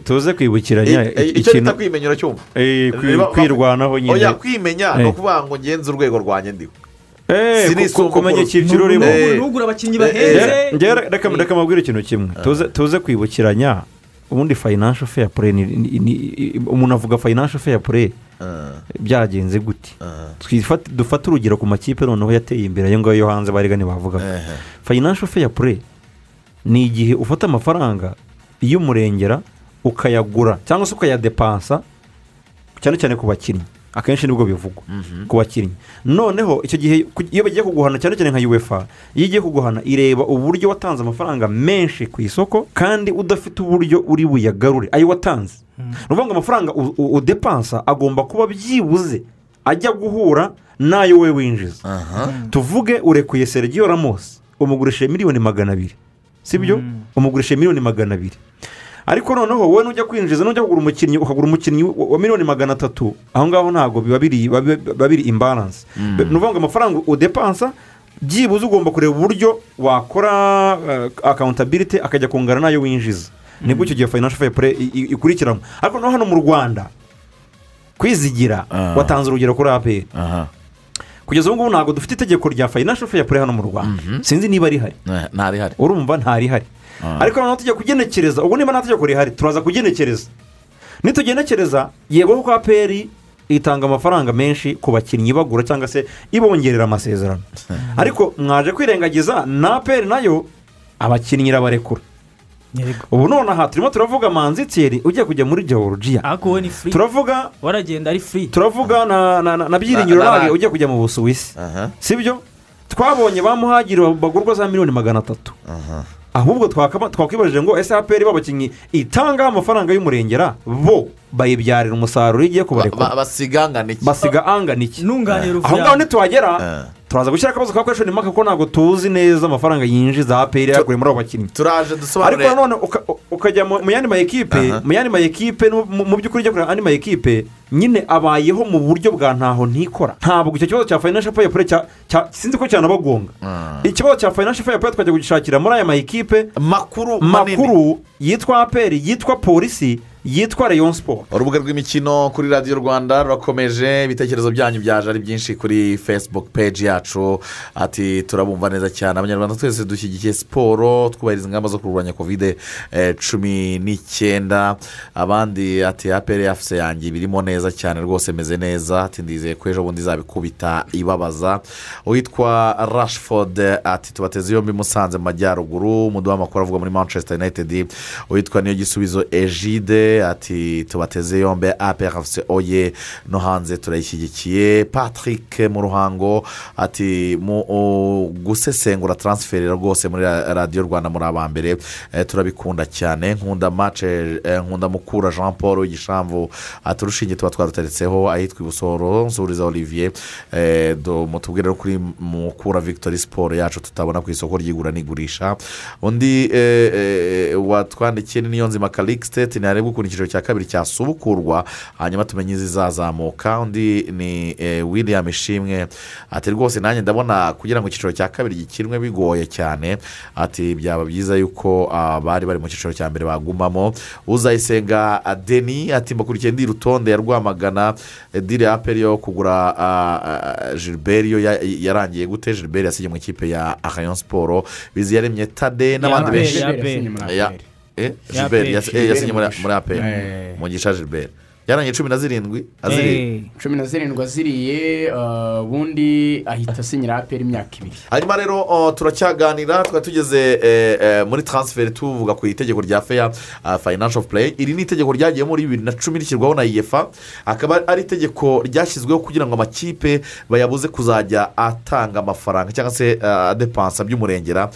Tuze kwibukiranya icyo bita ikintu kwimenya uracyumva? Eh, kwi- Niba- kwirwanaho nyine. oya kwimenya ni ukuvuga ngo ngenze urwego rwanjye ndiho Eh, kumenya icyiciro urimo ntugure abakinnyi nge- reka reka mabwire ikintu kimwe. Tuze tuze kwibukiranya ubundi financial fair play ni- ni- ni- umuntu avuga financial fair play byagenze gute? Twifate- dufate urugero ku makipe noneho yateye imbere ayo ngayo yo hanze barigane bavugaga. Financial fair play ni igihe ufata amafaranga y'umurengera ukayagura cyangwa se ukayadepansa cyane cyane ku bakinnyi. Akenshi ni bwo bivugwa ku bakinnyi. Noneho icyo gihe iyo bagiye kuguhana cyane cyane nka uefa iyo igiye kuguhana ireba uburyo watanze amafaranga menshi ku isoko kandi udafite uburyo uri buyagarure. Ayo watanze. Ni ukuvuga ngo amafaranga udepansa agomba kuba byibuze. Ajya guhura n'ayo we winjiza. Tuvuge urekuye sergio ramos umugurishije miliyoni magana abiri. Sibyo? Umugurishije miliyoni magana abiri. Ariko noneho wowe nujya kwinjiza nujya kugura umukinnyi ukagura umukinnyi wa miliyoni magana atatu. Aho ngaho ntabwo biba biri biba- biba biri imbaranse Mm. ni ukuvuga ngo amafaranga udepansa byibuze ugomba kureba uburyo wakora akawuntabiriti akajya kungana n'ayo winjiza. Nibwo icyo gihe i- i- ikurikiranwa. Ariko no hano mu rwanda kwizigira Ah. watanze urugero kuri aperi kugeza ubu ngubu ntabwo dufite itegeko rya fair play hano mu rwanda. Sinzi niba rihari. Ntarihari urumva ntarihari ariko noneho tujya kugenekereza. Ubwo niba nta tegeko rihari turaza kugenekereza. Nitugenekereza yego kuko aperi itanga amafaranga menshi ku bakinnyi bagura cyangwa se ibongerera amasezerano. Ariko mwaje kwirengagiza na aperi na yo abakinnyi irabarekura ubu nonaha turimo turavuga manzi tiyeri ugiye kujya muri georgia. Turavuga waragenda ari furi turavuga na na na- na byiringiro Na- na- rage ugiye kujya mu busuwisi. Sibyo? Twabonye ba muhagiri bagurwa za miliyoni magana atatu. Ahubwo twakwibajije ngo ese aperi b'abakinnyi itangaho amafaranga y'umurengera bo bayibyarira umusaruro iyo igiye kubarekura. Basiga angana iki basiga angana iki ntunganire aho ngaho nituhagera turaza gushyira akabazo ka kweshoni maka kuko ntabwo tuzi neza amafaranga yinjiza aperi yakuye muri abo bakinnyi. turaje ariko dusobanure nanone uka- ukajya mu yandi ma ekipe mu yandi ma ekipe mu by'ukuri ujya kureba andi ma ekipe nyine abayeho mu buryo bwa ntaho ntikora. Ntabwo icyo kibazo cya cya- cya- sinzi ko cyanabagonga ikibazo cya fair play twajya kugishakira muri aya ma ekipe makuru makuru yitwa aperi yitwa polisi yitwa rayon siporo urubuga rw'imikino kuri radiyo rwanda rurakomeje ibitekerezo byanyu byaje ari byinshi kuri facebook page yacu. Ati turabumva neza cyane. Abanyarwanda twese dushyigikiye siporo twubahiriza ingamba zo kurwanya kovide eh, cumi n'icyenda. Abandi ati aperi yafuse yanjye birimo neza cyane rwose meze neza. Ati ndizeye ko ejo bundi izabikubita ibabaza. Uwitwa rashford ati tubateze yombi musanze mu majyaruguru. Umuduha amakuru avuga muri manchester united. Uwitwa niyo gisubizo ejide ati tubateze yombi aperi afuse oye no hanze turayishyigikiye. Patrick mu ruhango ati mu gusesengura taransiferi rwose muri ra- radiyo rwanda muri aba mbere eh, turabikunda cyane. Nkunda mace eh, nkunda mukura jean paul w'igishamvu ati urushinge tuba twaruteretseho ahitwa ibusoro nsuriza olivier eh, mutubwire no kuri mukura victory siporo yacu tutabona ku isoko ry'igura n'igurisha. Undi watwandikiye ni niyo nzima ntiharebe ukuntu icyiciro cya kabiri cyasubukurwa hanyuma tumenye izizazamuka undi ni eh, william ishimwe ati rwose nanjye ndabona kugira ngo icyiciro cya kabiri gikinwe bigoye cyane. Ati byaba byiza yuko bari bari mu cyiciro cya mbere bagumamo uzayisenga deni ati mbakurikiye ndi rutonde ya rwamagana. Eh, diri aperi yo kugura gilbert yo ya- yarangiye gute? Gilbert yasigaye mu ikipe ya rayon siporo biziyaremye tade n'abandi benshi. Gilbert APR. yas- yasinye muri aperi mugisha gilbert yarangiye cumi na zirindwi aziriye. Cumi na zirindwi aziriye uh, ubundi ahita asinyira aperi imyaka ibiri. Hanyuma rero o, turacyaganira twari tugeze eh, eh, muri taransiferi tuvuga ku itegeko rya feya fayinansho pureyi iri ni itegeko ryagiye muri bibiri na cumi rishyirwaho na iyefa akaba ari itegeko ryashyizweho kugira ngo amakipe bayabuze kuzajya atanga amafaranga cyangwa se adepansa by'umurengera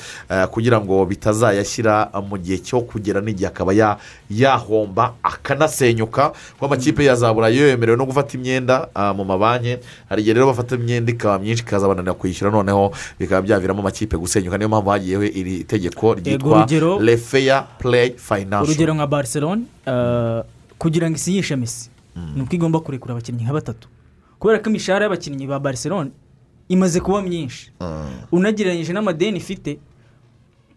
kugira ngo bitazayashyira mu gihe cyo kugera n'igihe akaba ya- yahomba akanasenyuka. Kuko amakipe ya za burayi yo yemerewe no gufata imyenda ah, mu mabanki. Hari igihe rero bafata imyenda ikaba myinshi ikazabananira kwishyura. Noneho bikaba byaviramo amakipe gusenyuka. Niyo mpamvu hagiyeho iri tegeko ryitwa urugero- refeya pureyi fayinansho urugero nka barcelone eh, kugira ngo isinyishe mesi ni uko igomba kurekura abakinnyi nka batatu. Kubera ko imishahara y'abakinnyi ba barcelone imaze kuba myinshi. Unagereranyije n'amadeni ifite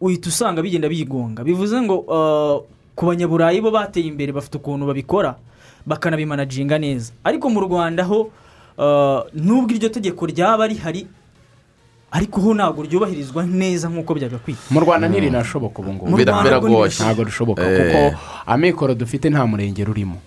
uhita usanga bigenda bigonga. Bivuze ngo eh, ku banyaburayi bo bateye imbere bafite ukuntu babikora bakanabimanaginga neza. Ariko mu rwanda ho eh, nubwo iryo tegeko ryaba rihari ariko ho ntabwo ryubahirizwa neza nk'uko byagakwiye mu rwanda ntirinashoboka ubu ngubu. Biragoye. ntabwo rishoboka Eh. kuko amikoro dufite nta murengero urimo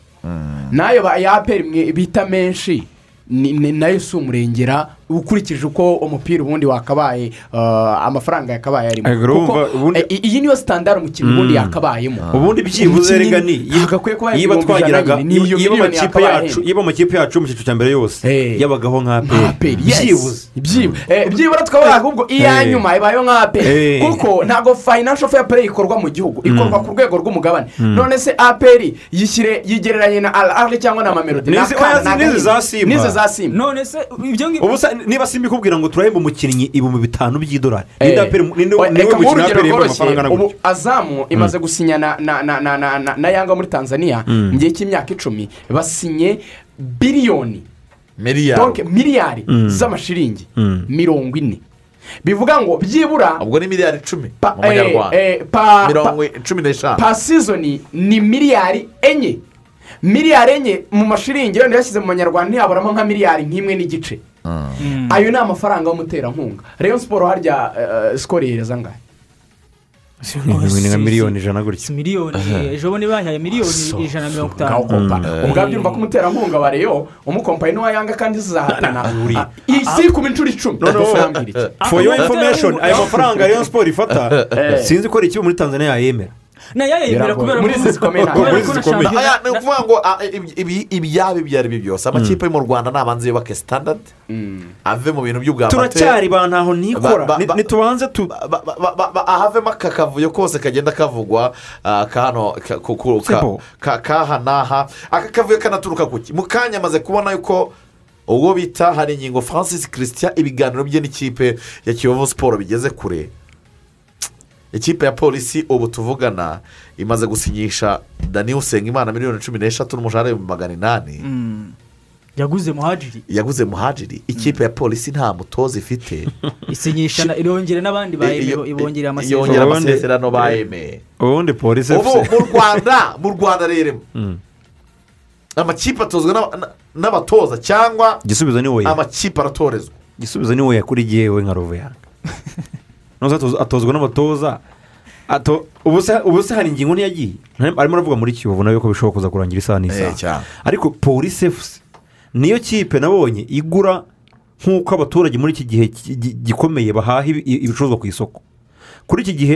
na yo ba- ya aperi mwe bita menshi na yo si umurengera ukurikije uko umupira ubundi wakabaye uh, amafaranga yakabaye arimo. Kuko, eh, iyi niyo sitandari umukinnyi ubundi Mm. yakabayemo. Ubundi byibuze rega ni ijana twagiraga miliyoni amakipe yakabaye. yacu yiba amakipe yacu mu cyiciro cya mbere yose yabagaho nka aperi yes. byibuze. Byibu- eh, byibura tukavuga ahubwo iya Eh. nyuma ibayeho nka aperi Eh. kuko ntabwo financial fair play ikorwa mu gihugu ikorwa ku rwego rw'umugabane. Mm. none se aperi yishyire yigereranye na arari cyangwa na mamelodi? N'izi- za Simba. n'izi za simba. None se ibyo ngibyo niba simba ikubwira ngo turahemba umukinnyi ibihumbi bitanu by'idolari Eh. ni we reka nguhe mukino urugero aperi yemba rworoshye. ubu azamu imaze gusinya na na na na na na na yanga muri tanzania Mm. mu gihe cy'imyaka icumi basinye biliyoni miliyari Mm. z'amashiringi Mm. mirongo ine bivuga ngo byibura ubwo ni miliyari icumi mu manyarwanda eh, eh, mirongo cumi n'eshanu pa sizoni ni miliyari enye miliyari enye mu mashiringi yashyize mu manyarwanda ntiyaburamo nka miliyari nk'imwe n'igice ayo ni amafaranga y'umuterankunga rayon siporo harya eh, sikoro ihereza angahe ni nka miliyoni ijana gutya. Miliyoni ejo bundi bahaye miliyoni ijana na mirongo itanu. ubwabyo urumva ko umuterankunga wa reyo umukompaye n'uwa yanga kandi zizahatana Ah, isi ku inshuro icumi. Your information ayo mafaranga rayon siporo ifata sinzi ko ari ikigo muri tanzania yayemera. Na yo yemera kubera ko ni ukuvuga ngo ah, ibi- ibi- ibyaba ibyo ari byo byose. Amakipe yo mu rwanda nabanza yubake sitandadi ave mu bintu by'ubwamateri turacyari ba ntaho nikora. Ba- ba- Ni- ba- ntitubanze tu ba- ba- ba- ba- ahavemo aka kavuyo kose kagenda kavugwa ah, kano kaha n'aha aka kavuyo kanaturuka ku mu kanya amaze kubona yuko ubwo bita hari ingingo francis christian ibiganiro bye n'ikipe ya kiyovu siporo bigeze kure. Ikipe ya polisi ubu tuvugana imaze gusinyisha dani usengimana miliyoni cumi n'eshatu n'umushahara w'ibihumbi magana inani. Mm. yaguze muhajiri yaguze muhajiri ikipe ya polisi nta mutoza ifite. Isinyisha na- irongera n'abandi ibongerera yongera amasezerano bayemeye ubundi polisi ubu mu rwanda mu rwanda rero. Mm. amakipe atozwa n'aba- na- n'abatoza cyangwa igisubizo ni wowe amakipe aratorezwa. Igisubizo ni wowe kuri yewe nka atoz- atozwa n'abatoza ato- ubu se hari ingingo ntiyagiye arimo aravuga muri kiyovu nawe ko bishobora kuza kurangira isaha n'isaha ariko polisi efusi niyo kipe nabonye igura nk'uko abaturage muri iki gihe gikomeye bahaha ibi- ibicuruzwa ku isoko. Kuri iki gihe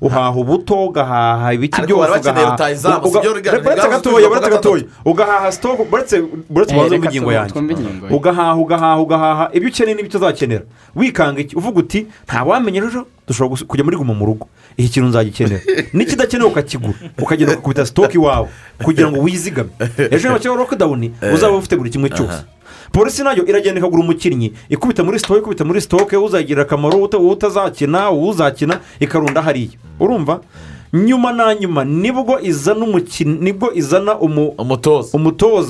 uhaha ubuto ugahaha ibiki byose bari bakeneye rutahizamu, uga- sibyo riga- buretse rigaruza gatoya gatatu. gatoya ugahaha buretse Eh, ubanze ingingo tu- yanjye. Ugahaha ugahaha ugahaha ibyo ukeneye n'ibyo uzakenera. Wikanga iki? Uvuga uti ntawamenya ejo dushobora kujya muri guma mu rugo. Iki kintu nzagikenera. N'ikidakenewe ukakigura. Ukagenda ukakubita sitoke iwawe. Kugira ngo wizigame. Ejo niba cyangwa lokidawuni uzaba ufite buri kimwe cyose. Polisi na yo iragenda ikagura umukinnyi. Ikubita muri sitoke ikubita muri sitoke uzagirira akamaro uta- utazakina uzakina ikarunda hariya. Urumva? Nyuma na nyuma ni bwo izana umukinnyi ni bwo izana umu- umutoza.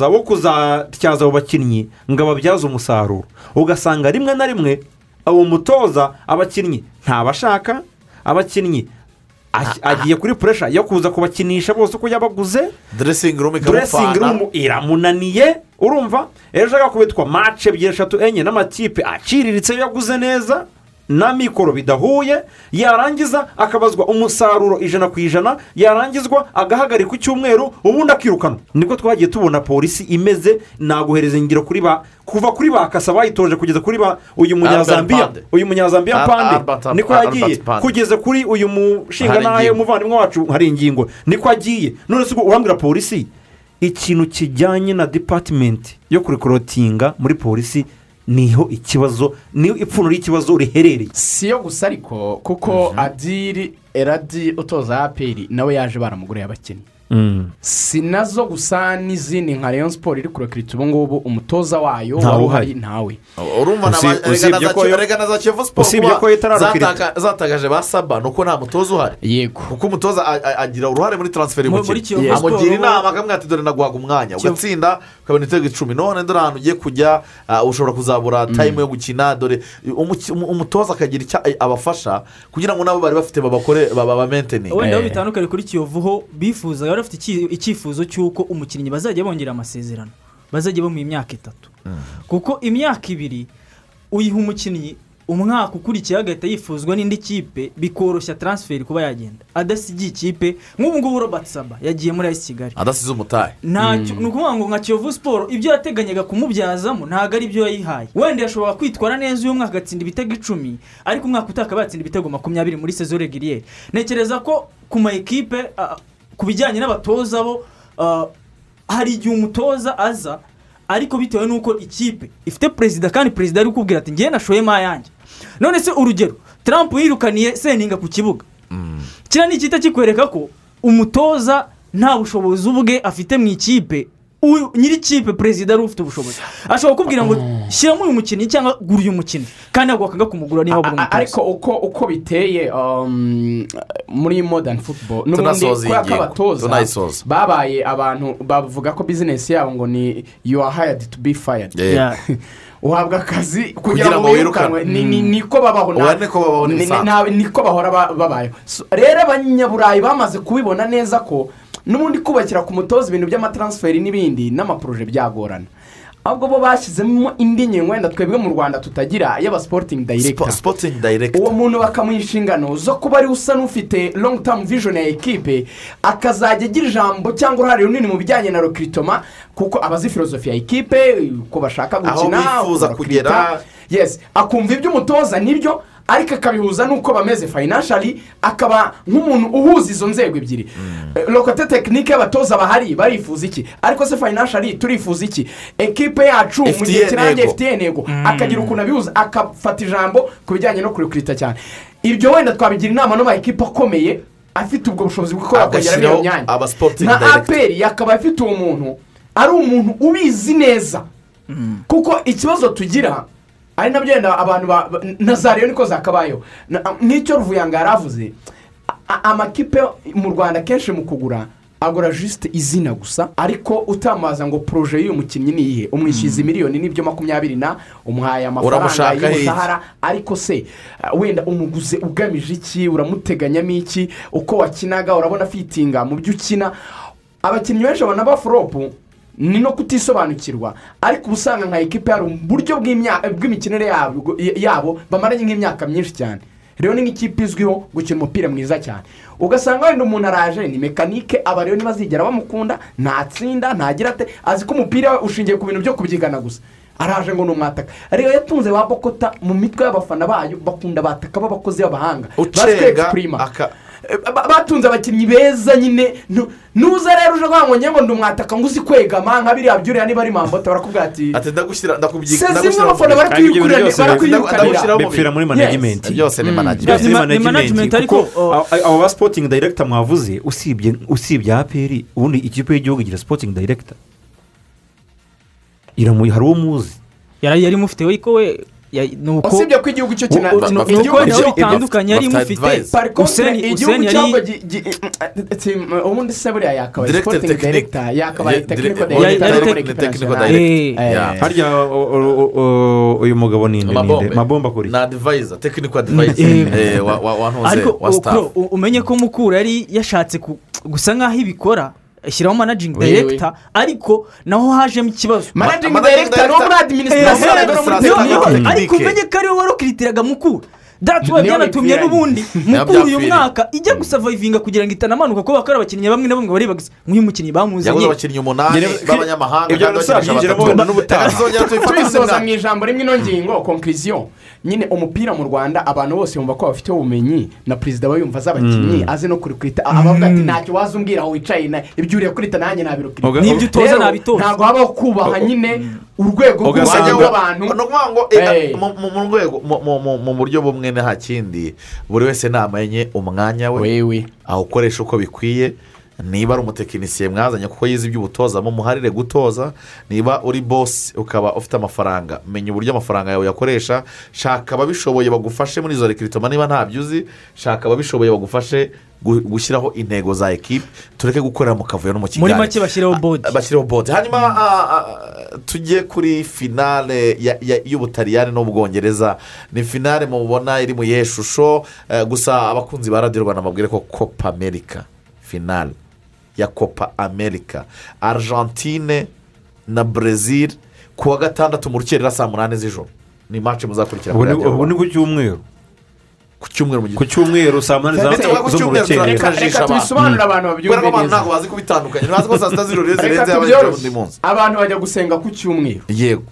wo kuzatyaza abo bakinnyi ngo ababyaze umusaruro. Ugasanga rimwe na rimwe uwo mutoza abakinnyi ntabashaka abakinnyi agiye kuri puresha yo kuza kubakinisha bose uko yabaguze. Deresingi rumu room iramunaniye urumva? Ejo agakubitwa mace ebyiri eshatu enye n'amakipe aciriritse yaguze neza. N'amikoro bidahuye yarangiza akabazwa umusaruro ijana ku ijana yarangizwa agahagarika icyumweru ubundi akirukanwa ni bwo twagiye tubona polisi imeze naguhereza ingiro kuri ba kuva kuri ba kasa bayitoje kugeza kuri ba uyu munyazambiya uyu munyazambiya pande. Niko yagiye kugeza kuri uyu mushinga umuvandimwe wacu hari ingingo. Niko agiye. None se ubwo urambwira polisi? Ikintu kijyanye na dipatimenti yo kurikorotinga muri polisi ni ho ikibazo ni ho ipfundo ry'ikibazo riherereye si yo gusa ariko kuko adiri eradi utoza aperi nawe yaje baramuguriye abakinnyi. Si na zo gusa n'izindi nka rayon siporo iri kurekirita ubu ngubu umutoza wayo wari uhari. ntawe. Urumva erega na za- kiyovu siporo zatakaje ba saba ni uko nta mutoza uhari. Yego. Kuko umutoza agira uruhare muri taransiferi y'umukino Kiyovu amugira inama akamubwira ati dore naguhaga umwanya. Ugatsinda ukabona ibitego icumi. None dore ahantu ugiye kujya ah, ushobora kuzabura tayimu yo gukina. Dore umutoza akagira icyo abafasha kugira ngo nabo bari bafite babakore babamenteni wenda aho bitandukanye kuri kiyovu ho bifuza bari bafite icyifuzo cy'uko umukinnyi bazajya bongera amasezerano bazajya bamuha imyaka itatu. Kuko imyaka ibiri uyiha umukinnyi umwaka ukurikiyeho agahita yifuzwa n'indi kipe bikoroshya taransiferi kuba yagenda. Adasigiye ikipe nk'ubu ngubu robert saba yagiye muri ayisi kigali. Adasize umutahe. Ntacyo ni ukuvuga ngo nka kiyovu siporo ibyo yateganyaga kumubyazamo ntabwo ari byo yayihaye. Wenda yashobora kwitwara neza uyu mwaka agatsinda ibitego icumi ariko umwaka utaha akaba yatsinda ibitego makumyabiri muri sezo regiriyeri ntekereza ko ku ma ekipe ah, ku bijyanye n'abatoza bo ah, hari igihe umutoza aza ariko bitewe n'uko ikipe ifite perezida kandi perezida ari kukubwira ati ngewe nashoyemo ayanjye none se urugero Trump yirukaniye seninga ku kibuga. Kiriya ni icyita kikwereka ko umutoza nta bushobozi ubwe afite mu ikipe nyiri ikipe perezida ari ufite ubushobozi ashobora kukubwira ngo shyiramo uyu mukinnyi cyangwa gura uyu mukinnyi kandi ntabwo wakanga kumugura niba buri A- umutoza ariko uko uko biteye um, muri modern football n'ubundi kubera ko abatoza babaye abantu bavuga ko bizinesi yabo ngo ni you are hired to be fired Yeah. uhabwa akazi kugira ngo wirukanwe wirukanwe. ni- ni- niko babaho niko bahora ba- babayeho rero abanyaburayi bamaze kubibona neza ko n'ubundi kubakira ku mutoza ibintu by'amataransiferi n'ibindi n'amaporoje byagorana. Ahubwo bo bashyizemo indi ngingo wenda twebwe mu rwanda tutagira y'abasipotingi dayiregita sipotingi dayiregita uwo muntu bakamuha inshingano zo kuba ari usa n'ufite long term vision ya ekipe akazajya agira ijambo cyangwa uruhare runini mu bijyanye na rokiritoma kuko aba azi filozofi ya ekipe uko bashaka Aho gukina bifuza uko kugera. yes akumva iby'umutoza ni byo ariko akabihuza n'uko bameze fayinashari akaba nk'umuntu uhuza izo nzego ebyiri. Lokote tekinike y'abatoza bahari barifuza iki? Ariko se fayinashari turifuza iki? Ekipe yacu mu gihe kirangiye ifitiye intego akagira ukuntu abihuza akafata ijambo ku bijyanye no kurikirita cyane. Ibyo wenda twabigira inama n'ama ekipe akomeye afite ubwo bushobozi bwo gukora kongeramo iyo myanya na aperi yakaba afite uwo muntu ari umuntu ubizi neza. Kuko ikibazo tugira ari na byo wenda abantu ba- ba- na za rero niko zakabayeho nk'icyo ruvuyanga yari avuze amakipe mu rwanda kenshi mu kugura agura jisite izina gusa ariko utamaza ngo poroje y'uyu mukinnyi ni iyihe umwishyuza miliyoni n'ibyo makumyabiri na umuhaye amafaranga y'umushahara ariko se wenda umuguze ugamije iki uramuteganyamo iki uko wakinaga urabona fitinga mu byo ukina. Abakinnyi benshi babona baforopu ni no kutisobanukirwa. Ariko uba usanga nka ekipa hari uburyo bw'imikinire yabo bamaranye nk'imyaka myinshi cyane. Rero ni nk'ikipe izwiho gukina umupira mwiza cyane. Ugasanga wenda umuntu araje ni mekanike aba rero ntibazigera bamukunda ntatsinda ntagira ate azi ko umupira ushingiye ku bintu byo kubyigana gusa. Araje ngo ni umwataka rero yatunze ba bokota mu mitwe y'abafana bayo bakunda bataka b'abakozi b'abahanga. Ucenga batunze abakinnyi beza nyine. Nu- nuza rero uje kuvuga ngo ndi umwataka ngo uzi kwegama nka biriya byuriya niba ari mambote barakubwira ati ati ndagushyira ndakubyiga se zimwe abafana bari Kandi ibyo bintu byose kwiyukurira bipfira muri management. Byose ni Ni management. Ma- ni management. ariko, kuko abo- ba sipotingi dayiregita mwavuze usibye usibye aperi ubundi ikipe y'igihugu igira sipotingi dayiregita iramuye hari uwo muzi. Yari yari imufite we ko we usibye ko igihugu cyo kina igihugu cyo bitandukanye yari imufite useni igihugu cyangwa ubundi se buriya yakabaye Director sipotingi dayiregita yakabaye Yeah, tekiniko director. Eh, Yeah. harya o- o- o- o- uyu mugabo ni nde ni nde? Mabombe. mabomba kuri. Ni adivayiza tekiniko adivayiza Eh. wa ariko umenye ko mukura yari yashatse ku- gusa nk'aho ibikora. Ashyiraho managing Oui, director ariko naho hajemo ikibazo. Managing Ma- managing director. no muri. Tekinike. ariko umenye ko ari we warokiritiraga mukura dati we Niyo byanatumye n'ubundi Niyo mukura uyu mwaka ijya gusavayivinga kugira ngo itanamanuka kuko bakora abakinnyi bamwe na bamwe barebaga nk'uyu mukinnyi yabuze bamuzanye abakinnyi umunani b'abanyamahanga kandi byinjiramo batatu. n'ubutaha. Tubisoza mu ijambo rimwe ino ngingo konkirisiyo nyine umupira mu rwanda abantu bose bumva ko bafite ubumenyi na perezida aba yumva azi abakinnyi azi no kurikurita abavuga ati ntacyo waza umbwira aho wicaye na- ibyo uriye kurita nanjye nabirukirita Uga- n'ibyo utoza Rero, ntabitoza ntabwo habaho kubaha nyine urwego Ugasanga- rw'umwanya w'abantu ni ukuvuga ngo eh, Eh. mu- rwego mu- buryo bumwe nta kindi buri wese namenye umwanya we wewe awukoresha uko bikwiye niba ari umutekinisiye mwazanye kuko yize iby'ubutoza mumuharire gutoza niba uri bosi ukaba ufite amafaranga. Menya uburyo amafaranga yawe uyakoresha shaka ababishoboye bagufashe muri izo rekiritoma niba ntabyo uzi shaka ababishoboye bagufashe gu- gushyiraho intego za ekipi tureke gukorera mu kavuyo no mu muri kigali make bashyiraho bodi bashyiraho bode hanyuma ah, ah, tujye kuri finale ya- ya- y'ubutaliyani n'ubwongereza ni finale mubona iri mu iyihe shusho eh, gusa abakunzi ba radiyo rwanda babwire ko copa america finale ya copa america. Argentine na brezil ku wa gatandatu mu rukerera saa munani z'ijoro. Ni mace muzakurikira ubu ni- ku cyumweru. Ku cyumweru mu ku cyumweru saa munani za zo mu rukerera. reka tubisobanurire abantu babyumve kubera ko abantu ntabwo bazi kubitandukanya. Ntibazi ko saa sita z'ijoro zirenze yaba tubyoroshye undi munsi. Abantu bajya gusenga ku cyumweru. Yego.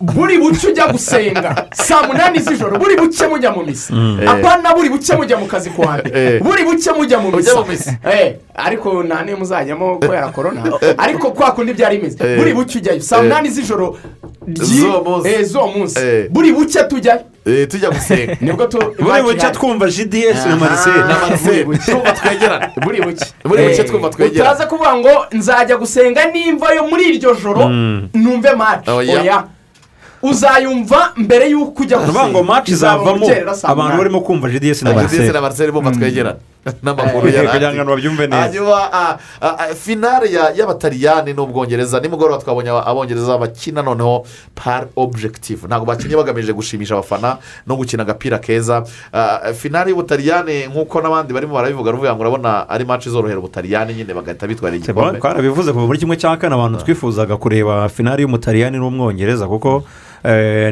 Buri buce ujya gusenga saa munani z'ijoro buri buce mujya mu misa apana buri buce mujya mu kazi kuwa Eh. buri buce mujya mu misa. Eh, ariko nta niyo muzajyamo kubera korona ariko kwa kundi byari bimeze. Eh. buri buce ujyayo. Saa Eh. munani z'ijoro Z'uwo munsi. eh, Eh. buri buce tujyayo. Eh, tujya gusenga. Nibwo tu buri buce twumva gds na mariseli na Marcel twumva twegerana buri buke Buri buke Eh, twumva twegerana. utaza kuvuga ngo nzajya gusenga nimva yo muri iryo joro Mm. numve maci Oya. Uzayumva mbere y'uko ujya rukerera saa abantu barimo kumva gds na Marcel. Bumva twegerana n'amakuru Eh, ya kugira ngo babyumve neza. hanyuma ah, ah, ah, finale ya- y'abataliyani n'ubwongereza. Nimugoroba twabonye abongereza bakina noneho pari objective. Ntabwo bakinnye bagamije gushimisha abafana no gukina agapira keza. Finale y'ubutaliyani nk'uko n'abandi barimo barabivuga ruvuga ngo urabona ari maci izorohera ubutaliyani nyine bagahita bitwarira igikombe twarabivuze kuva muri kimwe cya kane abantu twifuzaga kureba finale y'umutaliyani n'umwongereza kuko eh,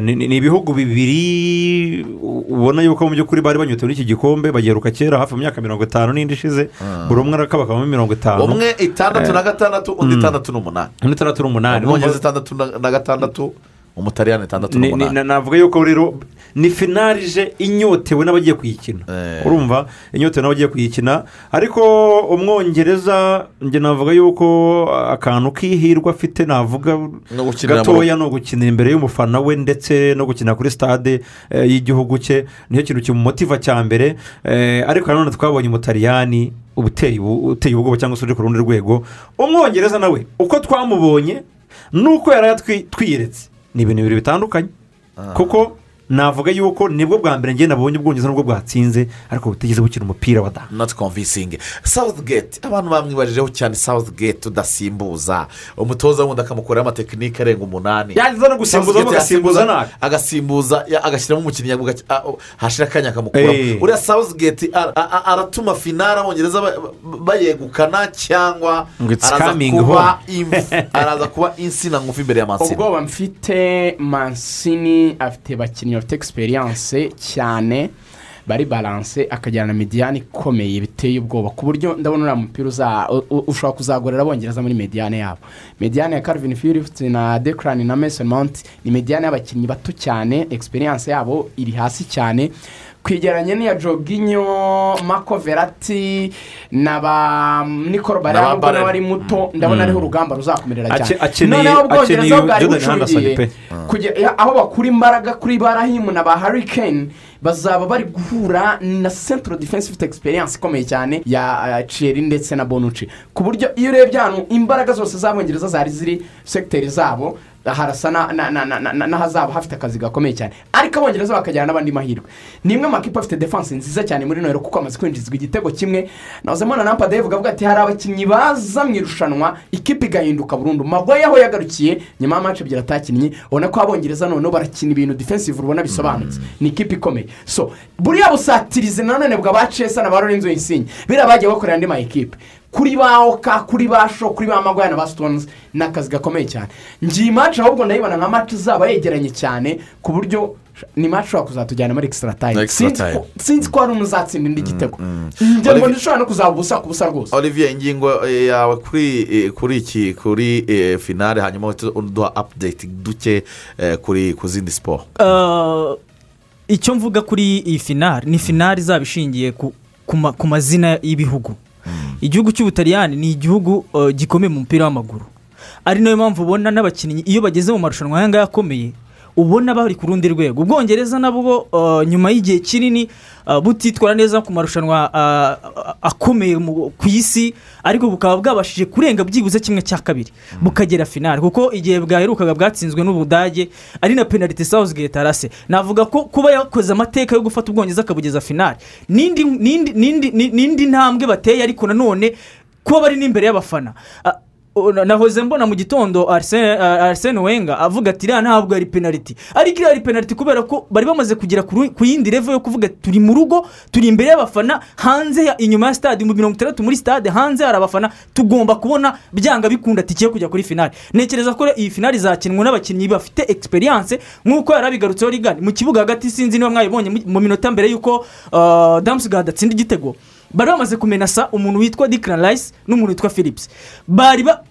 ni ni ibihugu bibiri ubona yuko mu by'ukuri bari banyotewe n'iki gikombe bagiheruka kera hafi mu myaka mirongo itanu n'indi ishize buri umwe arakabakabamo mirongo itanu. Umwe itandatu Eh. na gatandatu undi itandatu n'umunani. Undi itandatu n'umunani. Umwongereza itandatu na gatandatu. Umutaliyani itandatu Ni- ni- n'umunani na- navuga yuko rero ni finale ije inyotewe n'abagiye kuyikina. Eh. urumva? Inyotewe n'abagiye kuyikina. Ariko umwongereza njye navuga yuko akantu k'ihirwe afite navuga gatoya ni ugukinira imbere y'umufana we ndetse no gukina kuri stade eh, y'igihugu cye ni cyo kintu kimumotiva cya mbere. Eh, ariko nanone twabonye ubu- uteye ubwoba cyangwa se uri ku rundi rwego. Umwongereza nawe uko twamubonye nuko yari yatwiyeretse ni ibintu bibiri bitandukanye. Kuko navuga yuko ni bwo bwa mbere ngenda nabonye ubwongereza nubwo bwatsinze ariko butigeze bukina umupira wa damu not convincing. Southgate abantu bamwibarijeho cyane southgate udasimbuza umutoza wundi akamukoreraho amatekinike arenga umunani. Yagize no gusimbuza agasimbuza nabi agasimbuza ya- agashyiramo umukinnyi hashira akanya akamukuramo. Uriya a- aratuma finale abongereza ba- ba- bayegukana cyangwa araza kuba insina ngufi imbere ya mansini ubwoba mfite mansini afite abakinnyi bafite egisperiyanse cyane bari baranse akajyana na mediyane ikomeye biteye ubwoba. Ku buryo ndabona uriya mupira ushobora kuzagorera abongereza muri mediyane yabo. Mediyane ya Calvin Phillips na dekarani na Mason Mount ni mediyane y'abakinnyi bato cyane. Egisperiyanse yabo iri hasi cyane. Kwegeranya n'iya joginyo mako verati na ba nikoro bareba nawe ari muto ndabona ariho urugamba ruzakomerera cyane. noneho ubwongereza bwari kugera aho bakura imbaraga kuri barahimu na ba harikeni bazaba bari guhura na centro defense ifite egisperiyanse ikomeye cyane ya ceri ndetse na bonuci ku buryo iyo urebye ahantu imbaraga zose z'abongereza zari ziri segiteri zabo harasa na- na- na- na- na- n'ahazaba hafite akazi gakomeye cyane. Ariko abongereza bakajyana n'abandi mahirwe. Ni imwe mu makipe afite defanse nziza cyane muri nohero kuko amaze kwinjizwa igitego kimwe. Na nampa dave avuga ati hari abakinnyi baza mu irushanwa ikipe igahinduka burundu. Magoye aho yagarukiye nyuma y'amace ebyiri atakinnye ubona ko abongereza noneho barakina ibintu defensive ubona bisobanutse. Ni ikipe ikomeye. So buriya busatirizi nanone bwa ba cesa na ba lorenzo insinye biriya bagiye bakorera andi ma ekipe kuri ba oka kuri ba sho kuri ba magwaya na ba sitonzi ni akazi gakomeye cyane. Ngiye imaci ahubwo ndayibona nka maci izaba yegeranye cyane ku buryo ni maci ushobora kuzatujyana muri ekisitara tayime Extra Sinzi ko- hari umuzatsinda indi gitego. njye Olivier- mbona ishobora no kuzaba ubusa ku busa rwose. Olivier ingingo eh, yawe kuri eh, kuri iki kuri eh, finale hanyuma uduha apudeti duke kuri ku zindi siporo icyo mvuga kuri iyi finari ni finari izaba ishingiye ku mazina y'ibihugu. Igihugu cy'ubutaliyani ni igihugu uh, gikomeye mu mupira w'amaguru. Ari na yo mpamvu ubona n'abakinnyi iyo bageze mu marushanwa aya ngaya akomeye ubona bari ku rundi rwego. Ubwongereza nabwo uh, nyuma y'igihe kinini uh, butitwara neza ku marushanwa uh, akomeye ku isi ariko bukaba bwabashije kurenga byibuze kimwe cya kabiri. Bukagera finale. Kuko igihe bwaherukaga bwatsinzwe n'ubudage ari na penaliti Southgate arase. Navuga ko kuba yakoze amateka yo gufata ubwongereza akabugeza finale. N'indi ntambwe bateye ariko nanone kuba bari n'imbere y'abafana. Nahoze mbona mu gitondo Arsene Arsene Wenger avuga ati iriya ntabwo ari penaliti ariko iriya ari penaliti kubera ko bari bamaze kugera ku yindi revo yo kuvuga ati, turi mu rugo turi imbere y'abafana hanze inyuma ya stade mu mirongo itandatu muri stade hanze hari abafana tugomba kubona byanga bikunda tike kujya kuri finale ntekereza ko iyi finale izakinwa n'abakinnyi bafite experience nk'uko yari abigarutseho rigani mu kibuga hagati sinzi niba mwayibonye mu- minota mbere y'uko uh, damusgad atsinda igitego. Bari bamaze kumenasa umuntu witwa Declan Rice n'umuntu witwa Phillips. Bari ba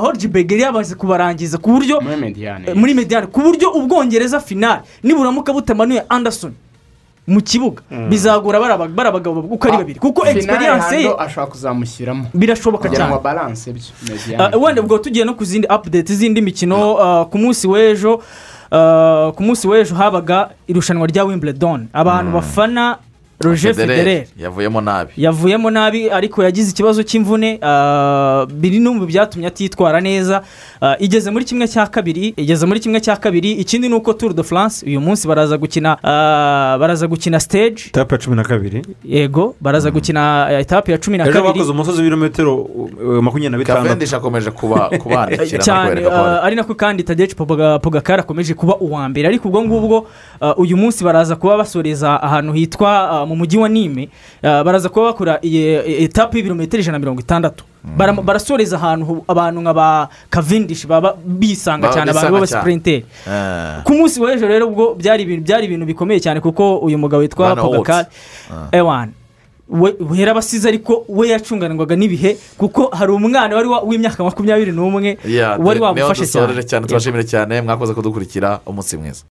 Horji Begeri yamaze kubarangiza ku buryo muri mediyane eh, muri mediyane ku buryo ubwongereza finale niburamuka butamanuye Anderson. Mu kibuga. Bizagora bari aba- bari abagabo uko ari babiri. Kuko experience ye ashobora kuzamushyiramo. Birashoboka cyane. Ah, mediyane wenda ubwo tugiye no ku zindi update z'indi mikino ah, ku munsi w'ejo ah, ku munsi w'ejo habaga irushanwa rya wimbledon. Abantu bafana roger federer. Yavuyemo nabi. Yavuyemo nabi ariko yagize ikibazo cy'imvune. Ah, biri no mu byatumye atitwara neza. Ah, igeze muri kimwe cya kabiri igeze muri kimwe cya kabiri. Ikindi ni uko tour de france uyu munsi baraza gukina ah, baraza gukina stage. Etape ya cumi na kabiri. Yego baraza gukina eh, etape ya cumi na ejo kabiri. bakoze umusozi w'ibirometero uh, makumyabiri na bitandatu. Kavendisha akomeje kuba kubandikira cyane ari nako kandi tadeci pogakari akomeje kuba uwa mbere. Ariko ubwo ngubwo uyu munsi baraza kuba basoreza ahantu hitwa mu mujyi wa nime uh, baraza kuba bakora iyi etape y'ibirometero ijana na mirongo itandatu. Bara- barasoreza ahantu abantu nka ba kavendishi baba bisanga cyane abantu b'abasipurinteri Eh. ku munsi w'ejo rero ubwo byari ibintu bikomeye cyane kuko uyu mugabo witwa pogakari Ah. ewan we yarabasize ariko we yacunganirwaga n'ibihe kuko hari umwana wari wa- w'imyaka makumyabiri n'umwe wari wamufashe cyane. cyane tubashimire cyane mwakoze kudukurikira umunsi mwiza.